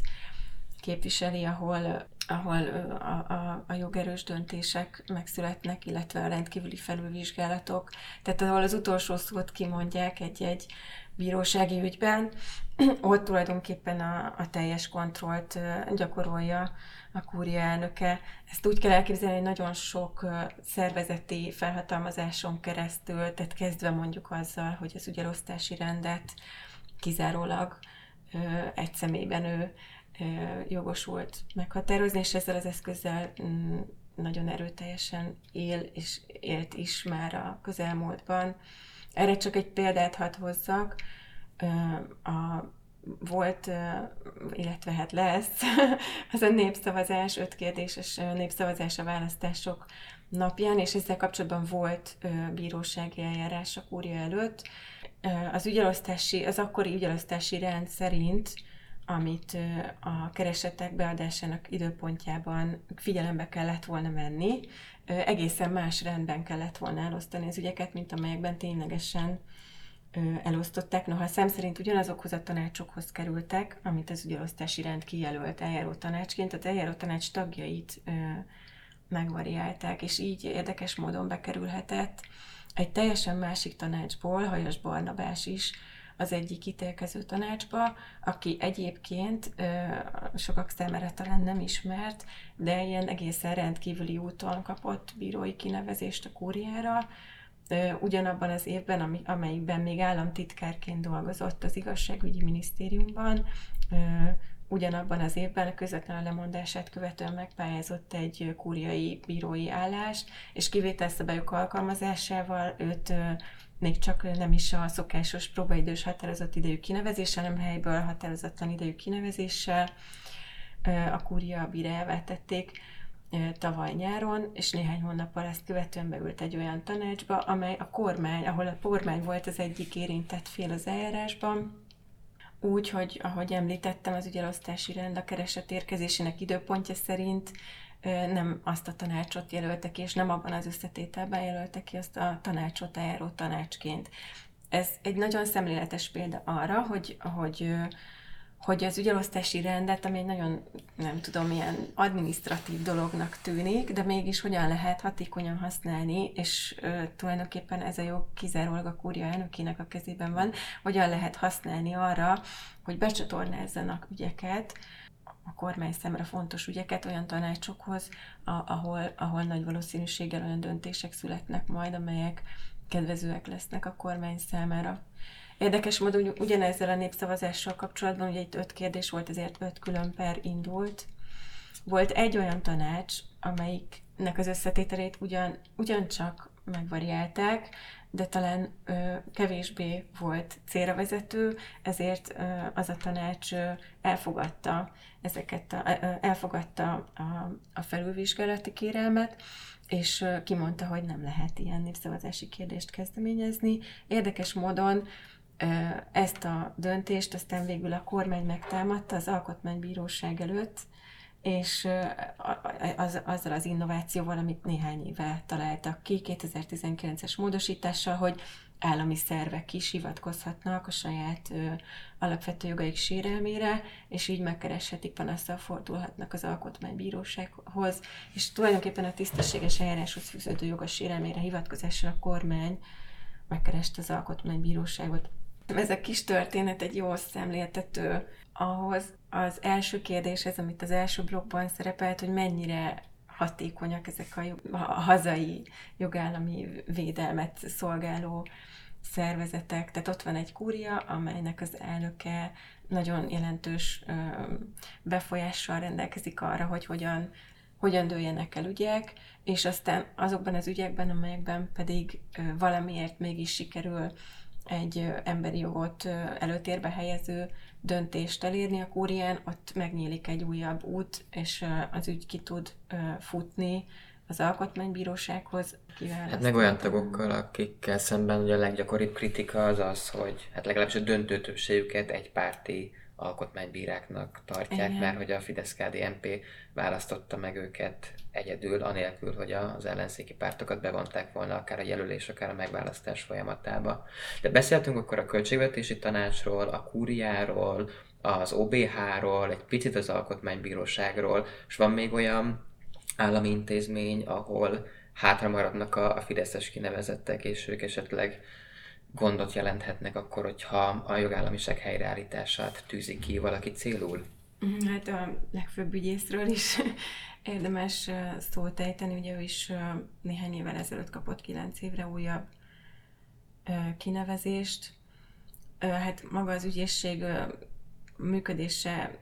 képviseli, ahol, ahol a, a, a jogerős döntések megszületnek, illetve a rendkívüli felülvizsgálatok. Tehát ahol az utolsó szót kimondják egy-egy bírósági ügyben, [CLEARS THROAT] ott tulajdonképpen a, a teljes kontrollt gyakorolja a kúria elnöke. Ezt úgy kell elképzelni, hogy nagyon sok szervezeti felhatalmazáson keresztül, tehát kezdve mondjuk azzal, hogy az ügyelosztási rendet kizárólag egy személyben ő jogosult meghatározni, és ezzel az eszközzel mm, nagyon erőteljesen él, és élt is már a közelmúltban. Erre csak egy példát hadd hozzak. A volt, illetve hát lesz, [LAUGHS] az a népszavazás, öt kérdéses népszavazás a választások napján, és ezzel kapcsolatban volt bírósági eljárás a kúria előtt. Az ügyelosztási, az akkori ügyelosztási rend szerint amit a keresetek beadásának időpontjában figyelembe kellett volna venni, egészen más rendben kellett volna elosztani az ügyeket, mint amelyekben ténylegesen elosztották, noha szem szerint ugyanazokhoz a tanácsokhoz kerültek, amit az ügyelosztási rend kijelölt eljáró tanácsként, az eljáró tanács tagjait megvariálták, és így érdekes módon bekerülhetett egy teljesen másik tanácsból, Hajas Barnabás is, az egyik ítélkező tanácsba, aki egyébként sokak számára talán nem ismert, de ilyen egészen rendkívüli úton kapott bírói kinevezést a kúriára, ugyanabban az évben, ami, amelyikben még államtitkárként dolgozott az igazságügyi minisztériumban, ugyanabban az évben közvetlen a lemondását követően megpályázott egy kúriai bírói állást, és kivételszabályok alkalmazásával őt még csak nem is a szokásos próbaidős határozott idejű kinevezéssel, hanem helyből határozatlan idejű kinevezéssel a kúria bírájává tették tavaly nyáron, és néhány hónappal ezt követően beült egy olyan tanácsba, amely a kormány, ahol a kormány volt az egyik érintett fél az eljárásban, úgy, hogy ahogy említettem, az ügyelosztási rend a kereset érkezésének időpontja szerint nem azt a tanácsot jelölte ki, és nem abban az összetételben jelölte ki azt a tanácsot eljáró tanácsként. Ez egy nagyon szemléletes példa arra, hogy, hogy hogy az ügyelosztási rendet, ami egy nagyon, nem tudom, milyen administratív dolognak tűnik, de mégis hogyan lehet hatékonyan használni, és ö, tulajdonképpen ez a jog kizárólag a kúria elnökének a kezében van, hogyan lehet használni arra, hogy becsatornázzanak ügyeket, a kormány szemre fontos ügyeket olyan tanácsokhoz, a, ahol, ahol nagy valószínűséggel olyan döntések születnek majd, amelyek kedvezőek lesznek a kormány számára. Érdekes módon ugyanezzel a népszavazással kapcsolatban, ugye itt öt kérdés volt, ezért öt külön per indult. Volt egy olyan tanács, amelyiknek az összetételét ugyan, ugyancsak megvariálták, de talán ö, kevésbé volt célra vezető, ezért ö, az a tanács ö, elfogadta ezeket a, elfogadta a, a felülvizsgálati kérelmet, és kimondta, hogy nem lehet ilyen népszavazási kérdést kezdeményezni. Érdekes módon ezt a döntést aztán végül a kormány megtámadta az Alkotmánybíróság előtt, és az, azzal az innovációval, amit néhány éve találtak ki 2019-es módosítással, hogy állami szervek is hivatkozhatnak a saját ö, alapvető jogaik sérelmére, és így megkereshetik, panasztal fordulhatnak az alkotmánybírósághoz, és tulajdonképpen a tisztességes eljáráshoz fűződő jogos sérelmére hivatkozással a kormány megkereste az alkotmánybíróságot. Ez a kis történet egy jó szemléltető ahhoz az első kérdés, ez, amit az első blogban szerepelt, hogy mennyire hatékonyak ezek a, a hazai jogállami védelmet szolgáló szervezetek. Tehát ott van egy kúria, amelynek az elnöke nagyon jelentős befolyással rendelkezik arra, hogy hogyan, hogyan dőljenek el ügyek, és aztán azokban az ügyekben, amelyekben pedig valamiért mégis sikerül egy emberi jogot előtérbe helyező döntést elérni a kúrián, ott megnyílik egy újabb út, és az ügy ki tud futni az alkotmánybírósághoz. Hát meg olyan tagokkal, akikkel szemben ugye a leggyakoribb kritika az az, hogy hát legalábbis a döntő többségüket egy párti alkotmánybíráknak tartják, Igen. mert hogy a Fidesz-KDNP választotta meg őket egyedül, anélkül, hogy az ellenzéki pártokat bevonták volna akár a jelölés, akár a megválasztás folyamatába. De beszéltünk akkor a költségvetési tanácsról, a kúriáról, az OBH-ról, egy picit az alkotmánybíróságról, és van még olyan állami intézmény, ahol hátra maradnak a, a fideszes kinevezettek, és ők esetleg gondot jelenthetnek akkor, hogyha a jogállamiság helyreállítását tűzi ki valaki célul? Hát a legfőbb ügyészről is [LAUGHS] érdemes szót ejteni, ugye ő is néhány évvel ezelőtt kapott kilenc évre újabb kinevezést. Hát maga az ügyészség működése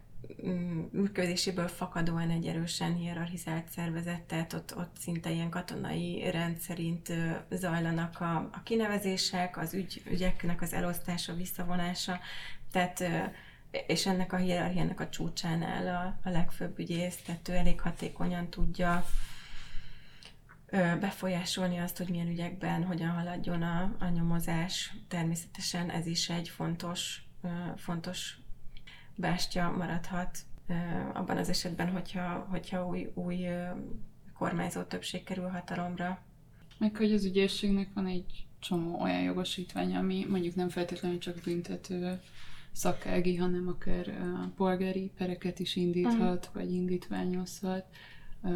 működéséből fakadóan egy erősen hierarchizált szervezet, tehát ott, ott szinte ilyen katonai rendszerint zajlanak a, a kinevezések, az ügy, ügyeknek az elosztása, visszavonása, tehát és ennek a hierarchiának a csúcsán áll a, a legfőbb ügyész, tehát ő elég hatékonyan tudja befolyásolni azt, hogy milyen ügyekben hogyan haladjon a, a nyomozás. Természetesen ez is egy fontos, fontos bástya maradhat abban az esetben, hogyha, hogyha új, új kormányzó többség kerül hatalomra. Meg hogy az ügyészségnek van egy csomó olyan jogosítvány, ami mondjuk nem feltétlenül csak büntető szakági, hanem akár uh, polgári pereket is indíthat, uh-huh. vagy indítványozhat. Uh,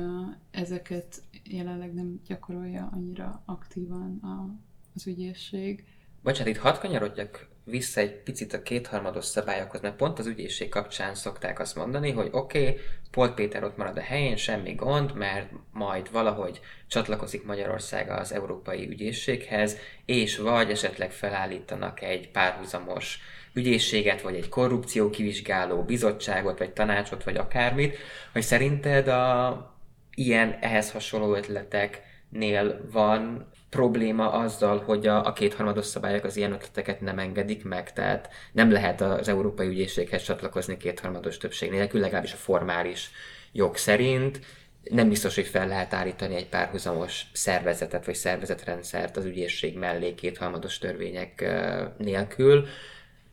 ezeket jelenleg nem gyakorolja annyira aktívan a, az ügyészség. Bocsánat, itt hadd kanyarodjak vissza egy picit a kétharmados szabályokhoz, mert pont az ügyészség kapcsán szokták azt mondani, hogy oké, okay, Polt Péter ott marad a helyén, semmi gond, mert majd valahogy csatlakozik Magyarország az Európai Ügyészséghez, és vagy esetleg felállítanak egy párhuzamos ügyészséget, vagy egy korrupció kivizsgáló bizottságot, vagy tanácsot, vagy akármit, hogy szerinted a ilyen ehhez hasonló ötleteknél van probléma azzal, hogy a, a kétharmados szabályok az ilyen ötleteket nem engedik meg, tehát nem lehet az Európai Ügyészséghez csatlakozni kétharmados többség nélkül, legalábbis a formális jog szerint. Nem biztos, hogy fel lehet állítani egy párhuzamos szervezetet vagy szervezetrendszert az ügyészség mellé kétharmados törvények nélkül.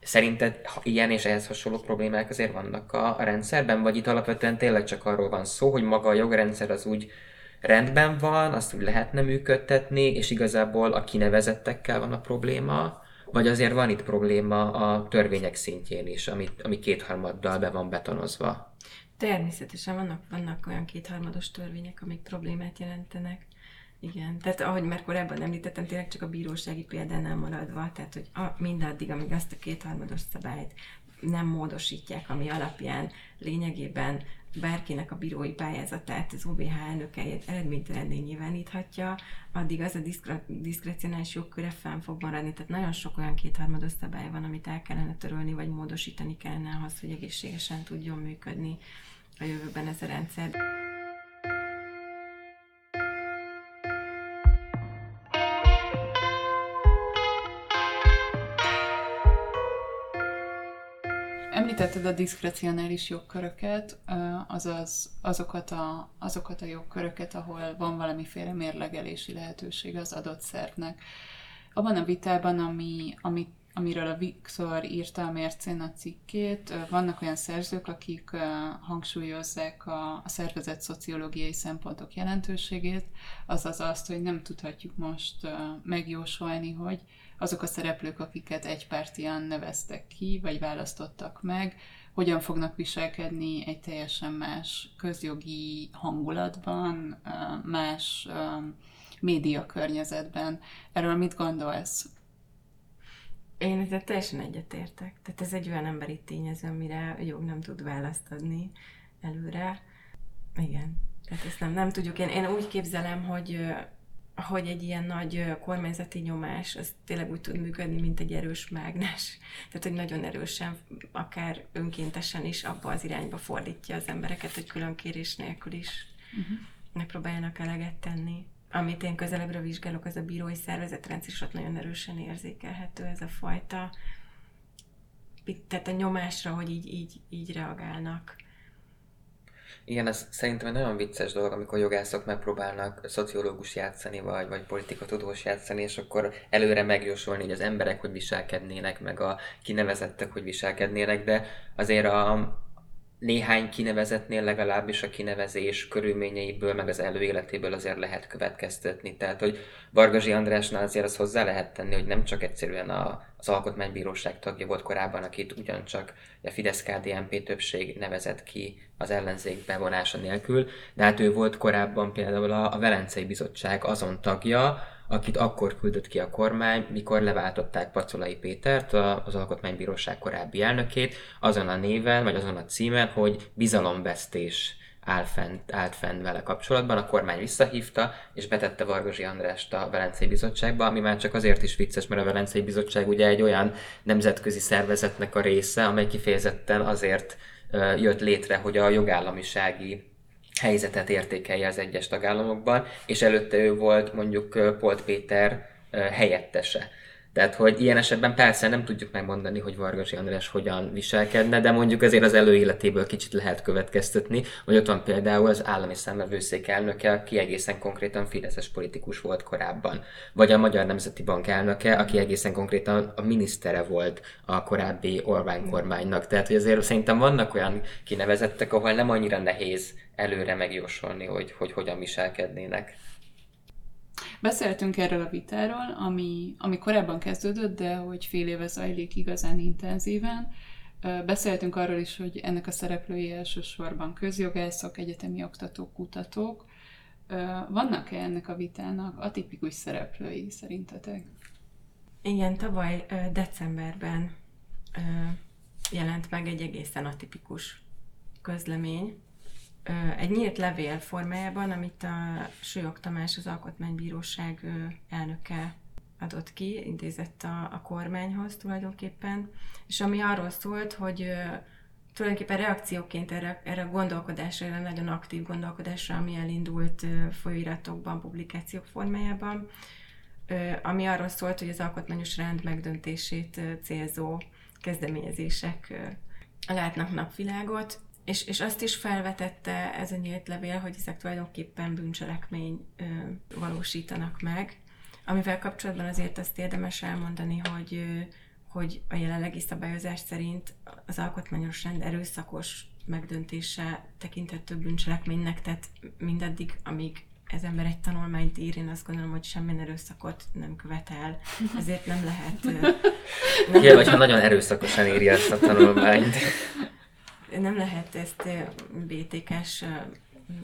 Szerinted ilyen és ehhez hasonló problémák azért vannak a, a rendszerben, vagy itt alapvetően tényleg csak arról van szó, hogy maga a jogrendszer az úgy rendben van, azt úgy lehetne működtetni, és igazából a kinevezettekkel van a probléma, vagy azért van itt probléma a törvények szintjén is, ami, ami kétharmaddal be van betonozva? Természetesen vannak, vannak olyan kétharmados törvények, amik problémát jelentenek. Igen, tehát ahogy már korábban említettem, tényleg csak a bírósági példánál maradva, tehát hogy a, mindaddig, amíg azt a kétharmados szabályt nem módosítják, ami alapján lényegében bárkinek a bírói pályázatát az OBH elnöke eredménytelenné nyilváníthatja, addig az a diszkre- diszkrecionális jogköre fenn fog maradni. Tehát nagyon sok olyan kétharmados szabály van, amit el kellene törölni, vagy módosítani kellene ahhoz, hogy egészségesen tudjon működni a jövőben ez a rendszer. Említetted a diszkrecionális jogköröket, azaz azokat a, azokat a jogköröket, ahol van valamiféle mérlegelési lehetőség az adott szervnek. Abban a vitában, ami, ami, amiről a Viktor írta a mércén a cikkét, vannak olyan szerzők, akik hangsúlyozzák a, a szervezet szociológiai szempontok jelentőségét, azaz azt, hogy nem tudhatjuk most megjósolni, hogy azok a szereplők, akiket egypártian neveztek ki, vagy választottak meg, hogyan fognak viselkedni egy teljesen más közjogi hangulatban, más média környezetben. Erről mit gondolsz? Én ezzel teljesen egyetértek. Tehát ez egy olyan emberi tényező, amire a jog nem tud választ adni előre. Igen. Tehát ezt nem, nem tudjuk. Én, én úgy képzelem, hogy hogy egy ilyen nagy kormányzati nyomás, az tényleg úgy tud működni, mint egy erős mágnes. Tehát, hogy nagyon erősen, akár önkéntesen is abba az irányba fordítja az embereket, hogy külön kérés nélkül is uh-huh. megpróbáljanak eleget tenni. Amit én közelebbre vizsgálok, az a bírói szervezetrendszer, és ott nagyon erősen érzékelhető ez a fajta, tehát a nyomásra, hogy így, így, így reagálnak. Igen, ez szerintem egy nagyon vicces dolog, amikor jogászok megpróbálnak szociológus játszani, vagy, vagy politikatudós játszani, és akkor előre megjósolni, hogy az emberek hogy viselkednének, meg a kinevezettek hogy viselkednének, de azért a, néhány kinevezetnél legalábbis a kinevezés körülményeiből, meg az előéletéből azért lehet következtetni. Tehát, hogy Vargazsi Andrásnál azért azt hozzá lehet tenni, hogy nem csak egyszerűen a, az Alkotmánybíróság tagja volt korábban, akit ugyancsak a Fidesz-KDNP többség nevezett ki az ellenzék bevonása nélkül, de hát ő volt korábban például a, a Velencei Bizottság azon tagja, akit akkor küldött ki a kormány, mikor leváltották Pacolai Pétert, az Alkotmánybíróság korábbi elnökét, azon a néven, vagy azon a címen, hogy bizalomvesztés áll fent, állt fenn vele kapcsolatban, a kormány visszahívta, és betette Vargozsi Andrást a Velencei Bizottságba, ami már csak azért is vicces, mert a Velencei Bizottság ugye egy olyan nemzetközi szervezetnek a része, amely kifejezetten azért jött létre, hogy a jogállamisági helyzetet értékelje az egyes tagállamokban, és előtte ő volt mondjuk Polt Péter helyettese. Tehát, hogy ilyen esetben persze nem tudjuk megmondani, hogy Vargasi András hogyan viselkedne, de mondjuk azért az előéletéből kicsit lehet következtetni, hogy ott van például az állami számvevőszék elnöke, aki egészen konkrétan fideszes politikus volt korábban, vagy a Magyar Nemzeti Bank elnöke, aki egészen konkrétan a minisztere volt a korábbi Orbán kormánynak. Tehát, hogy azért szerintem vannak olyan kinevezettek, ahol nem annyira nehéz előre megjósolni, hogy, hogy hogyan viselkednének. Beszéltünk erről a vitáról, ami, ami korábban kezdődött, de hogy fél éve zajlik igazán intenzíven. Beszéltünk arról is, hogy ennek a szereplői elsősorban közjogászok, egyetemi oktatók, kutatók. Vannak-e ennek a vitának atipikus szereplői szerintetek? Igen, tavaly decemberben jelent meg egy egészen atipikus közlemény, egy nyílt levél formájában, amit a Sőjog Tamás, az Alkotmánybíróság elnöke adott ki, intézett a, a kormányhoz tulajdonképpen, és ami arról szólt, hogy tulajdonképpen reakcióként erre, erre a gondolkodásra, erre a nagyon aktív gondolkodásra, ami elindult folyóiratokban, publikációk formájában, ami arról szólt, hogy az alkotmányos rend megdöntését célzó kezdeményezések látnak napvilágot, és, és azt is felvetette ez a nyílt levél, hogy ezek tulajdonképpen bűncselekmény ö, valósítanak meg, amivel kapcsolatban azért azt érdemes elmondani, hogy, ö, hogy a jelenlegi szabályozás szerint az alkotmányos rend erőszakos megdöntése tekinthető bűncselekménynek, tehát mindaddig, amíg ez ember egy tanulmányt ír, én azt gondolom, hogy semmilyen erőszakot nem követel. Ezért nem lehet... Nem Igen, vagy ha nagyon erőszakosan írja ezt a tanulmányt nem lehet ezt BTK-s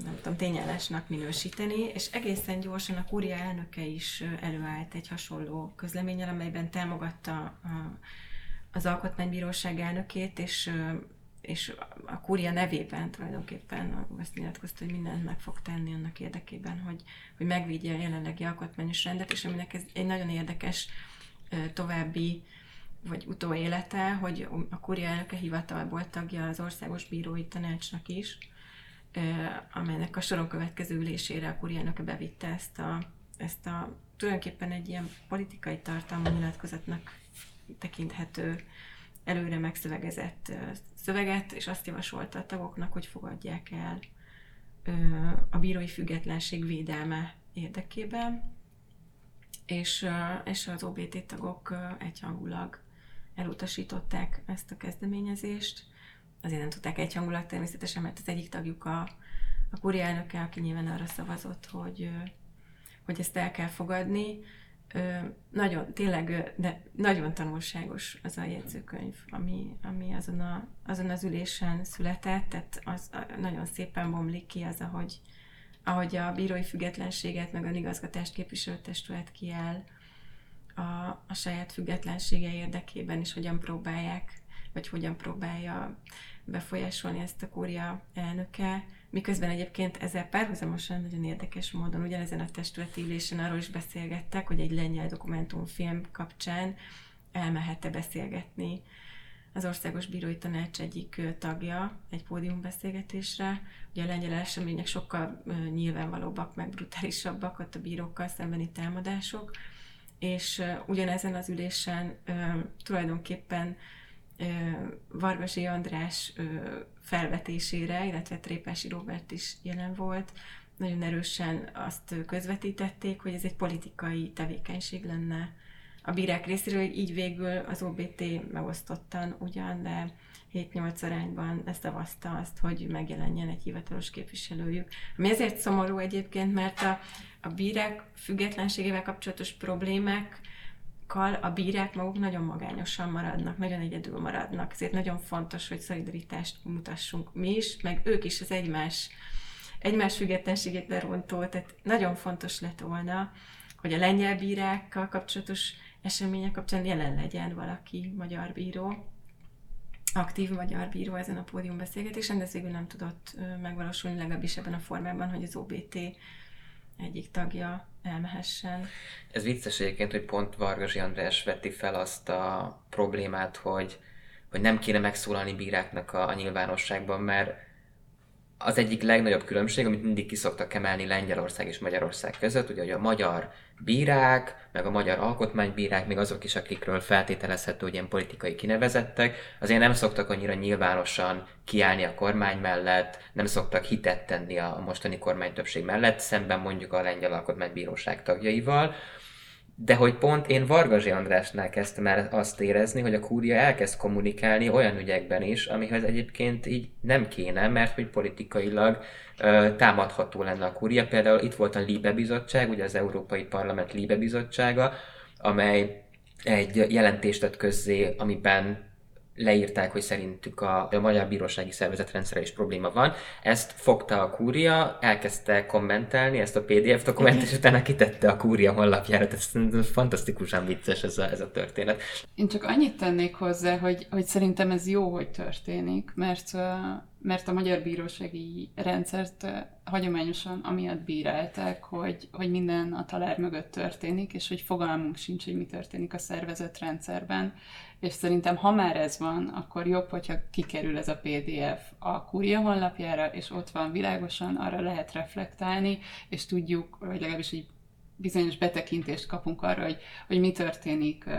nem tudom, tényállásnak minősíteni, és egészen gyorsan a kúria elnöke is előállt egy hasonló közleménnyel, amelyben támogatta az Alkotmánybíróság elnökét, és és a kúria nevében tulajdonképpen azt nyilatkozta, hogy mindent meg fog tenni annak érdekében, hogy, hogy megvédje a jelenlegi alkotmányos rendet, és aminek ez egy nagyon érdekes további vagy utóélete, hogy a kúria elnöke hivatalból tagja az Országos Bírói Tanácsnak is, amelynek a soron következő ülésére a kúria elnöke bevitte ezt a, ezt a tulajdonképpen egy ilyen politikai tartalmú nyilatkozatnak tekinthető előre megszövegezett szöveget, és azt javasolta a tagoknak, hogy fogadják el a bírói függetlenség védelme érdekében, és, és az OBT tagok egyhangulag elutasították ezt a kezdeményezést. Azért nem tudták egyhangulag természetesen, mert az egyik tagjuk a, a kúria elnöke, aki nyilván arra szavazott, hogy, hogy ezt el kell fogadni. Nagyon, tényleg, de nagyon tanulságos az a jegyzőkönyv, ami, ami azon, a, azon az ülésen született, tehát az nagyon szépen bomlik ki az, ahogy, ahogy a bírói függetlenséget, meg a igazgatást képviselő kiáll a, a saját függetlensége érdekében, és hogyan próbálják, vagy hogyan próbálja befolyásolni ezt a kúria elnöke, miközben egyébként ezzel párhuzamosan nagyon érdekes módon ugyanezen a testületi ülésen arról is beszélgettek, hogy egy lengyel dokumentumfilm kapcsán elmehet-e beszélgetni az Országos Bírói Tanács egyik tagja egy pódiumbeszélgetésre. Ugye a lengyel események sokkal nyilvánvalóbbak, meg brutálisabbak ott a bírókkal szembeni támadások, és ugyanezen az ülésen tulajdonképpen Vargasi András felvetésére, illetve Trépási Robert is jelen volt, nagyon erősen azt közvetítették, hogy ez egy politikai tevékenység lenne a bírák részéről, hogy így végül az OBT megosztottan ugyan, de 7-8 arányban leszavazta azt, hogy megjelenjen egy hivatalos képviselőjük. Ami ezért szomorú egyébként, mert a, a bírák függetlenségével kapcsolatos problémák a bírák maguk nagyon magányosan maradnak, nagyon egyedül maradnak. Ezért nagyon fontos, hogy szolidaritást mutassunk mi is, meg ők is az egymás, egymás függetlenségét lerontó. Tehát nagyon fontos lett volna, hogy a lengyel bírákkal kapcsolatos események kapcsán jelen legyen valaki, magyar bíró, aktív magyar bíró ezen a pódiumbeszélgetésen, de ez végül nem tudott megvalósulni legalábbis ebben a formában, hogy az OBT egyik tagja elmehessen. Ez vicces egyébként, hogy pont Vargasi András veti fel azt a problémát, hogy, hogy nem kéne megszólalni bíráknak a, a nyilvánosságban, mert az egyik legnagyobb különbség, amit mindig kiszoktak emelni Lengyelország és Magyarország között, ugye, hogy a magyar bírák, meg a magyar alkotmánybírák, még azok is, akikről feltételezhető, hogy ilyen politikai kinevezettek, azért nem szoktak annyira nyilvánosan kiállni a kormány mellett, nem szoktak hitet tenni a mostani kormány többség mellett, szemben mondjuk a lengyel alkotmánybíróság tagjaival, de hogy pont én Vargazsi Andrásnál kezdtem el azt érezni, hogy a kúria elkezd kommunikálni olyan ügyekben is, amihez egyébként így nem kéne, mert hogy politikailag ö, támadható lenne a kúria. Például itt volt a Libe Bizottság, ugye az Európai Parlament Libe Bizottsága, amely egy jelentést tett közzé, amiben leírták, hogy szerintük a, a magyar bírósági szervezetrendszere is probléma van. Ezt fogta a kúria, elkezdte kommentelni ezt a PDF dokumentet, és utána kitette a kúria honlapjára. Ez fantasztikusan vicces ez a, ez a történet. Én csak annyit tennék hozzá, hogy, hogy szerintem ez jó, hogy történik, mert mert a magyar bírósági rendszert hagyományosan amiatt bírálták, hogy, hogy minden a talár mögött történik, és hogy fogalmunk sincs, hogy mi történik a szervezet rendszerben. És szerintem, ha már ez van, akkor jobb, hogyha kikerül ez a PDF a kúria honlapjára, és ott van világosan, arra lehet reflektálni, és tudjuk, vagy legalábbis egy bizonyos betekintést kapunk arra, hogy, hogy mi történik uh,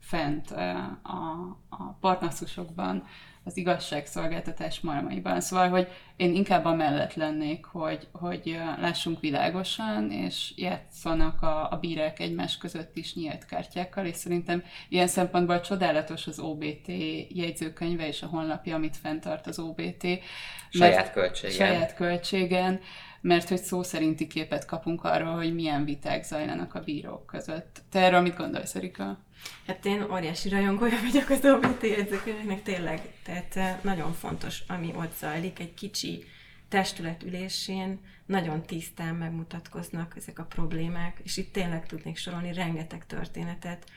fent uh, a, a partnaszusokban, az igazságszolgáltatás malmaiban. Szóval, hogy én inkább a mellett lennék, hogy, hogy lássunk világosan, és játszanak a, a bírák egymás között is nyílt kártyákkal, és szerintem ilyen szempontból csodálatos az OBT jegyzőkönyve és a honlapja, amit fenntart az OBT. Saját költségen. Saját költségen mert hogy szó szerinti képet kapunk arról, hogy milyen viták zajlanak a bírók között. Te erről mit gondolsz, Erika? Hát én óriási rajongója vagyok az OBT jegyzőkönyvnek, tényleg. Tehát eh, nagyon fontos, ami ott zajlik, egy kicsi testületülésén nagyon tisztán megmutatkoznak ezek a problémák, és itt tényleg tudnék sorolni rengeteg történetet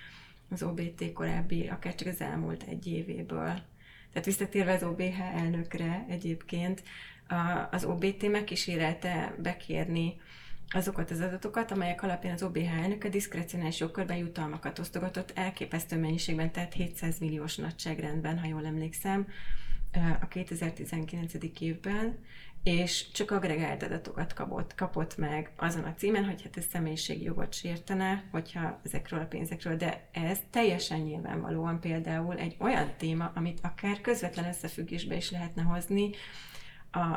az OBT korábbi, akár csak az elmúlt egy évéből. Tehát visszatérve az OBH elnökre egyébként, az OBT megkísérelte bekérni azokat az adatokat, amelyek alapján az OBH elnöke diszkrecionális jogkörben jutalmakat osztogatott elképesztő mennyiségben, tehát 700 milliós nagyságrendben, ha jól emlékszem, a 2019. évben, és csak agregált adatokat kapott, kapott meg azon a címen, hogy hát ez személyiségi jogot sértene, hogyha ezekről a pénzekről, de ez teljesen nyilvánvalóan például egy olyan téma, amit akár közvetlen összefüggésbe is lehetne hozni a,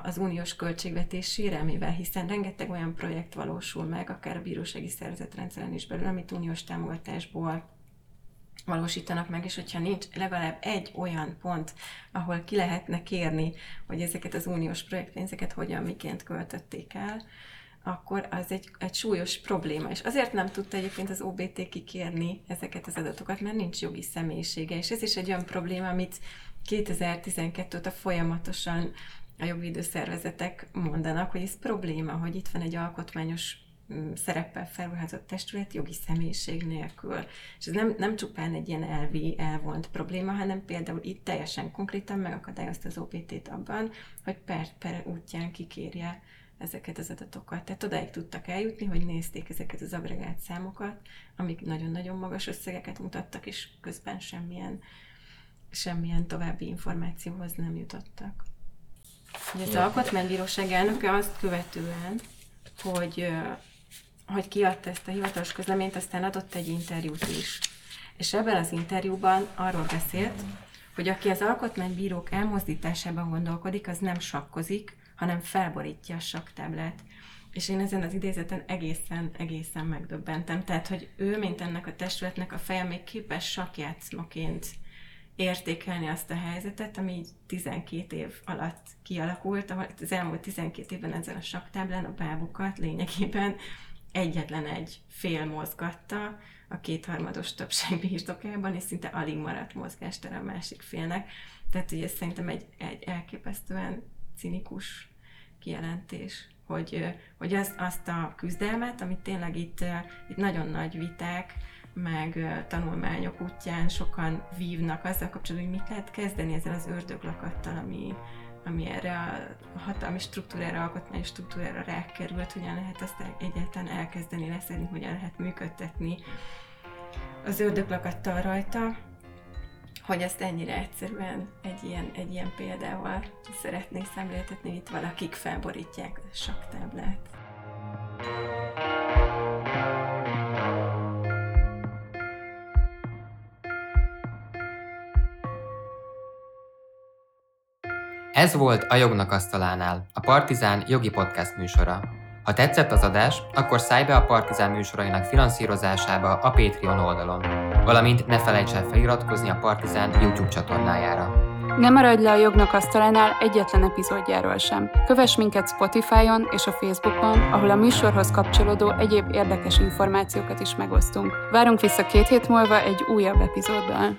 az uniós költségvetés sérelmével, hiszen rengeteg olyan projekt valósul meg, akár a bírósági szervezetrendszeren is belül, amit uniós támogatásból valósítanak meg, és hogyha nincs legalább egy olyan pont, ahol ki lehetne kérni, hogy ezeket az uniós projektpénzeket hogyan, miként költötték el, akkor az egy, egy súlyos probléma. És azért nem tudta egyébként az OBT kikérni ezeket az adatokat, mert nincs jogi személyisége. És ez is egy olyan probléma, amit 2012 óta folyamatosan a jogvédőszervezetek mondanak, hogy ez probléma, hogy itt van egy alkotmányos mm, szereppel felruházott testület jogi személyiség nélkül. És ez nem, nem csupán egy ilyen elvi, elvont probléma, hanem például itt teljesen konkrétan megakadályozta az OPT-t abban, hogy per, per útján kikérje ezeket az adatokat. Tehát odáig tudtak eljutni, hogy nézték ezeket az agregált számokat, amik nagyon-nagyon magas összegeket mutattak, és közben semmilyen, semmilyen további információhoz nem jutottak. Ugye az Alkotmánybíróság elnöke azt követően, hogy, hogy kiadta ezt a hivatalos közleményt, aztán adott egy interjút is. És ebben az interjúban arról beszélt, hogy aki az alkotmánybírók elmozdításában gondolkodik, az nem sakkozik, hanem felborítja a saktáblát. És én ezen az idézeten egészen, egészen megdöbbentem. Tehát, hogy ő, mint ennek a testületnek a feje még képes sakjátszmaként értékelni azt a helyzetet, ami 12 év alatt kialakult, ahol az elmúlt 12 évben ezen a saktáblán a bábukat lényegében egyetlen egy fél mozgatta a kétharmados többség birtokában, és szinte alig maradt mozgástere a másik félnek. Tehát ugye szerintem egy, egy elképesztően cinikus kijelentés, hogy, hogy az, azt a küzdelmet, amit tényleg itt, itt nagyon nagy viták, meg tanulmányok útján sokan vívnak azzal kapcsolatban, hogy mit lehet kezdeni ezzel az ördöglakattal, ami, ami erre a hatalmi struktúrára, alkotmányi struktúrára rákerült, hogyan lehet azt egyáltalán elkezdeni leszedni, hogyan lehet működtetni az ördöglakattal rajta, hogy ezt ennyire egyszerűen egy ilyen, egy ilyen példával szeretnék szemléltetni, itt valakik felborítják a saktáblát. Ez volt a Jognak Asztalánál, a Partizán jogi podcast műsora. Ha tetszett az adás, akkor szállj be a Partizán műsorainak finanszírozásába a Patreon oldalon, valamint ne felejts el feliratkozni a Partizán YouTube csatornájára. Ne maradj le a Jognak Asztalánál egyetlen epizódjáról sem. Kövess minket Spotify-on és a Facebookon, ahol a műsorhoz kapcsolódó egyéb érdekes információkat is megosztunk. Várunk vissza két hét múlva egy újabb epizóddal.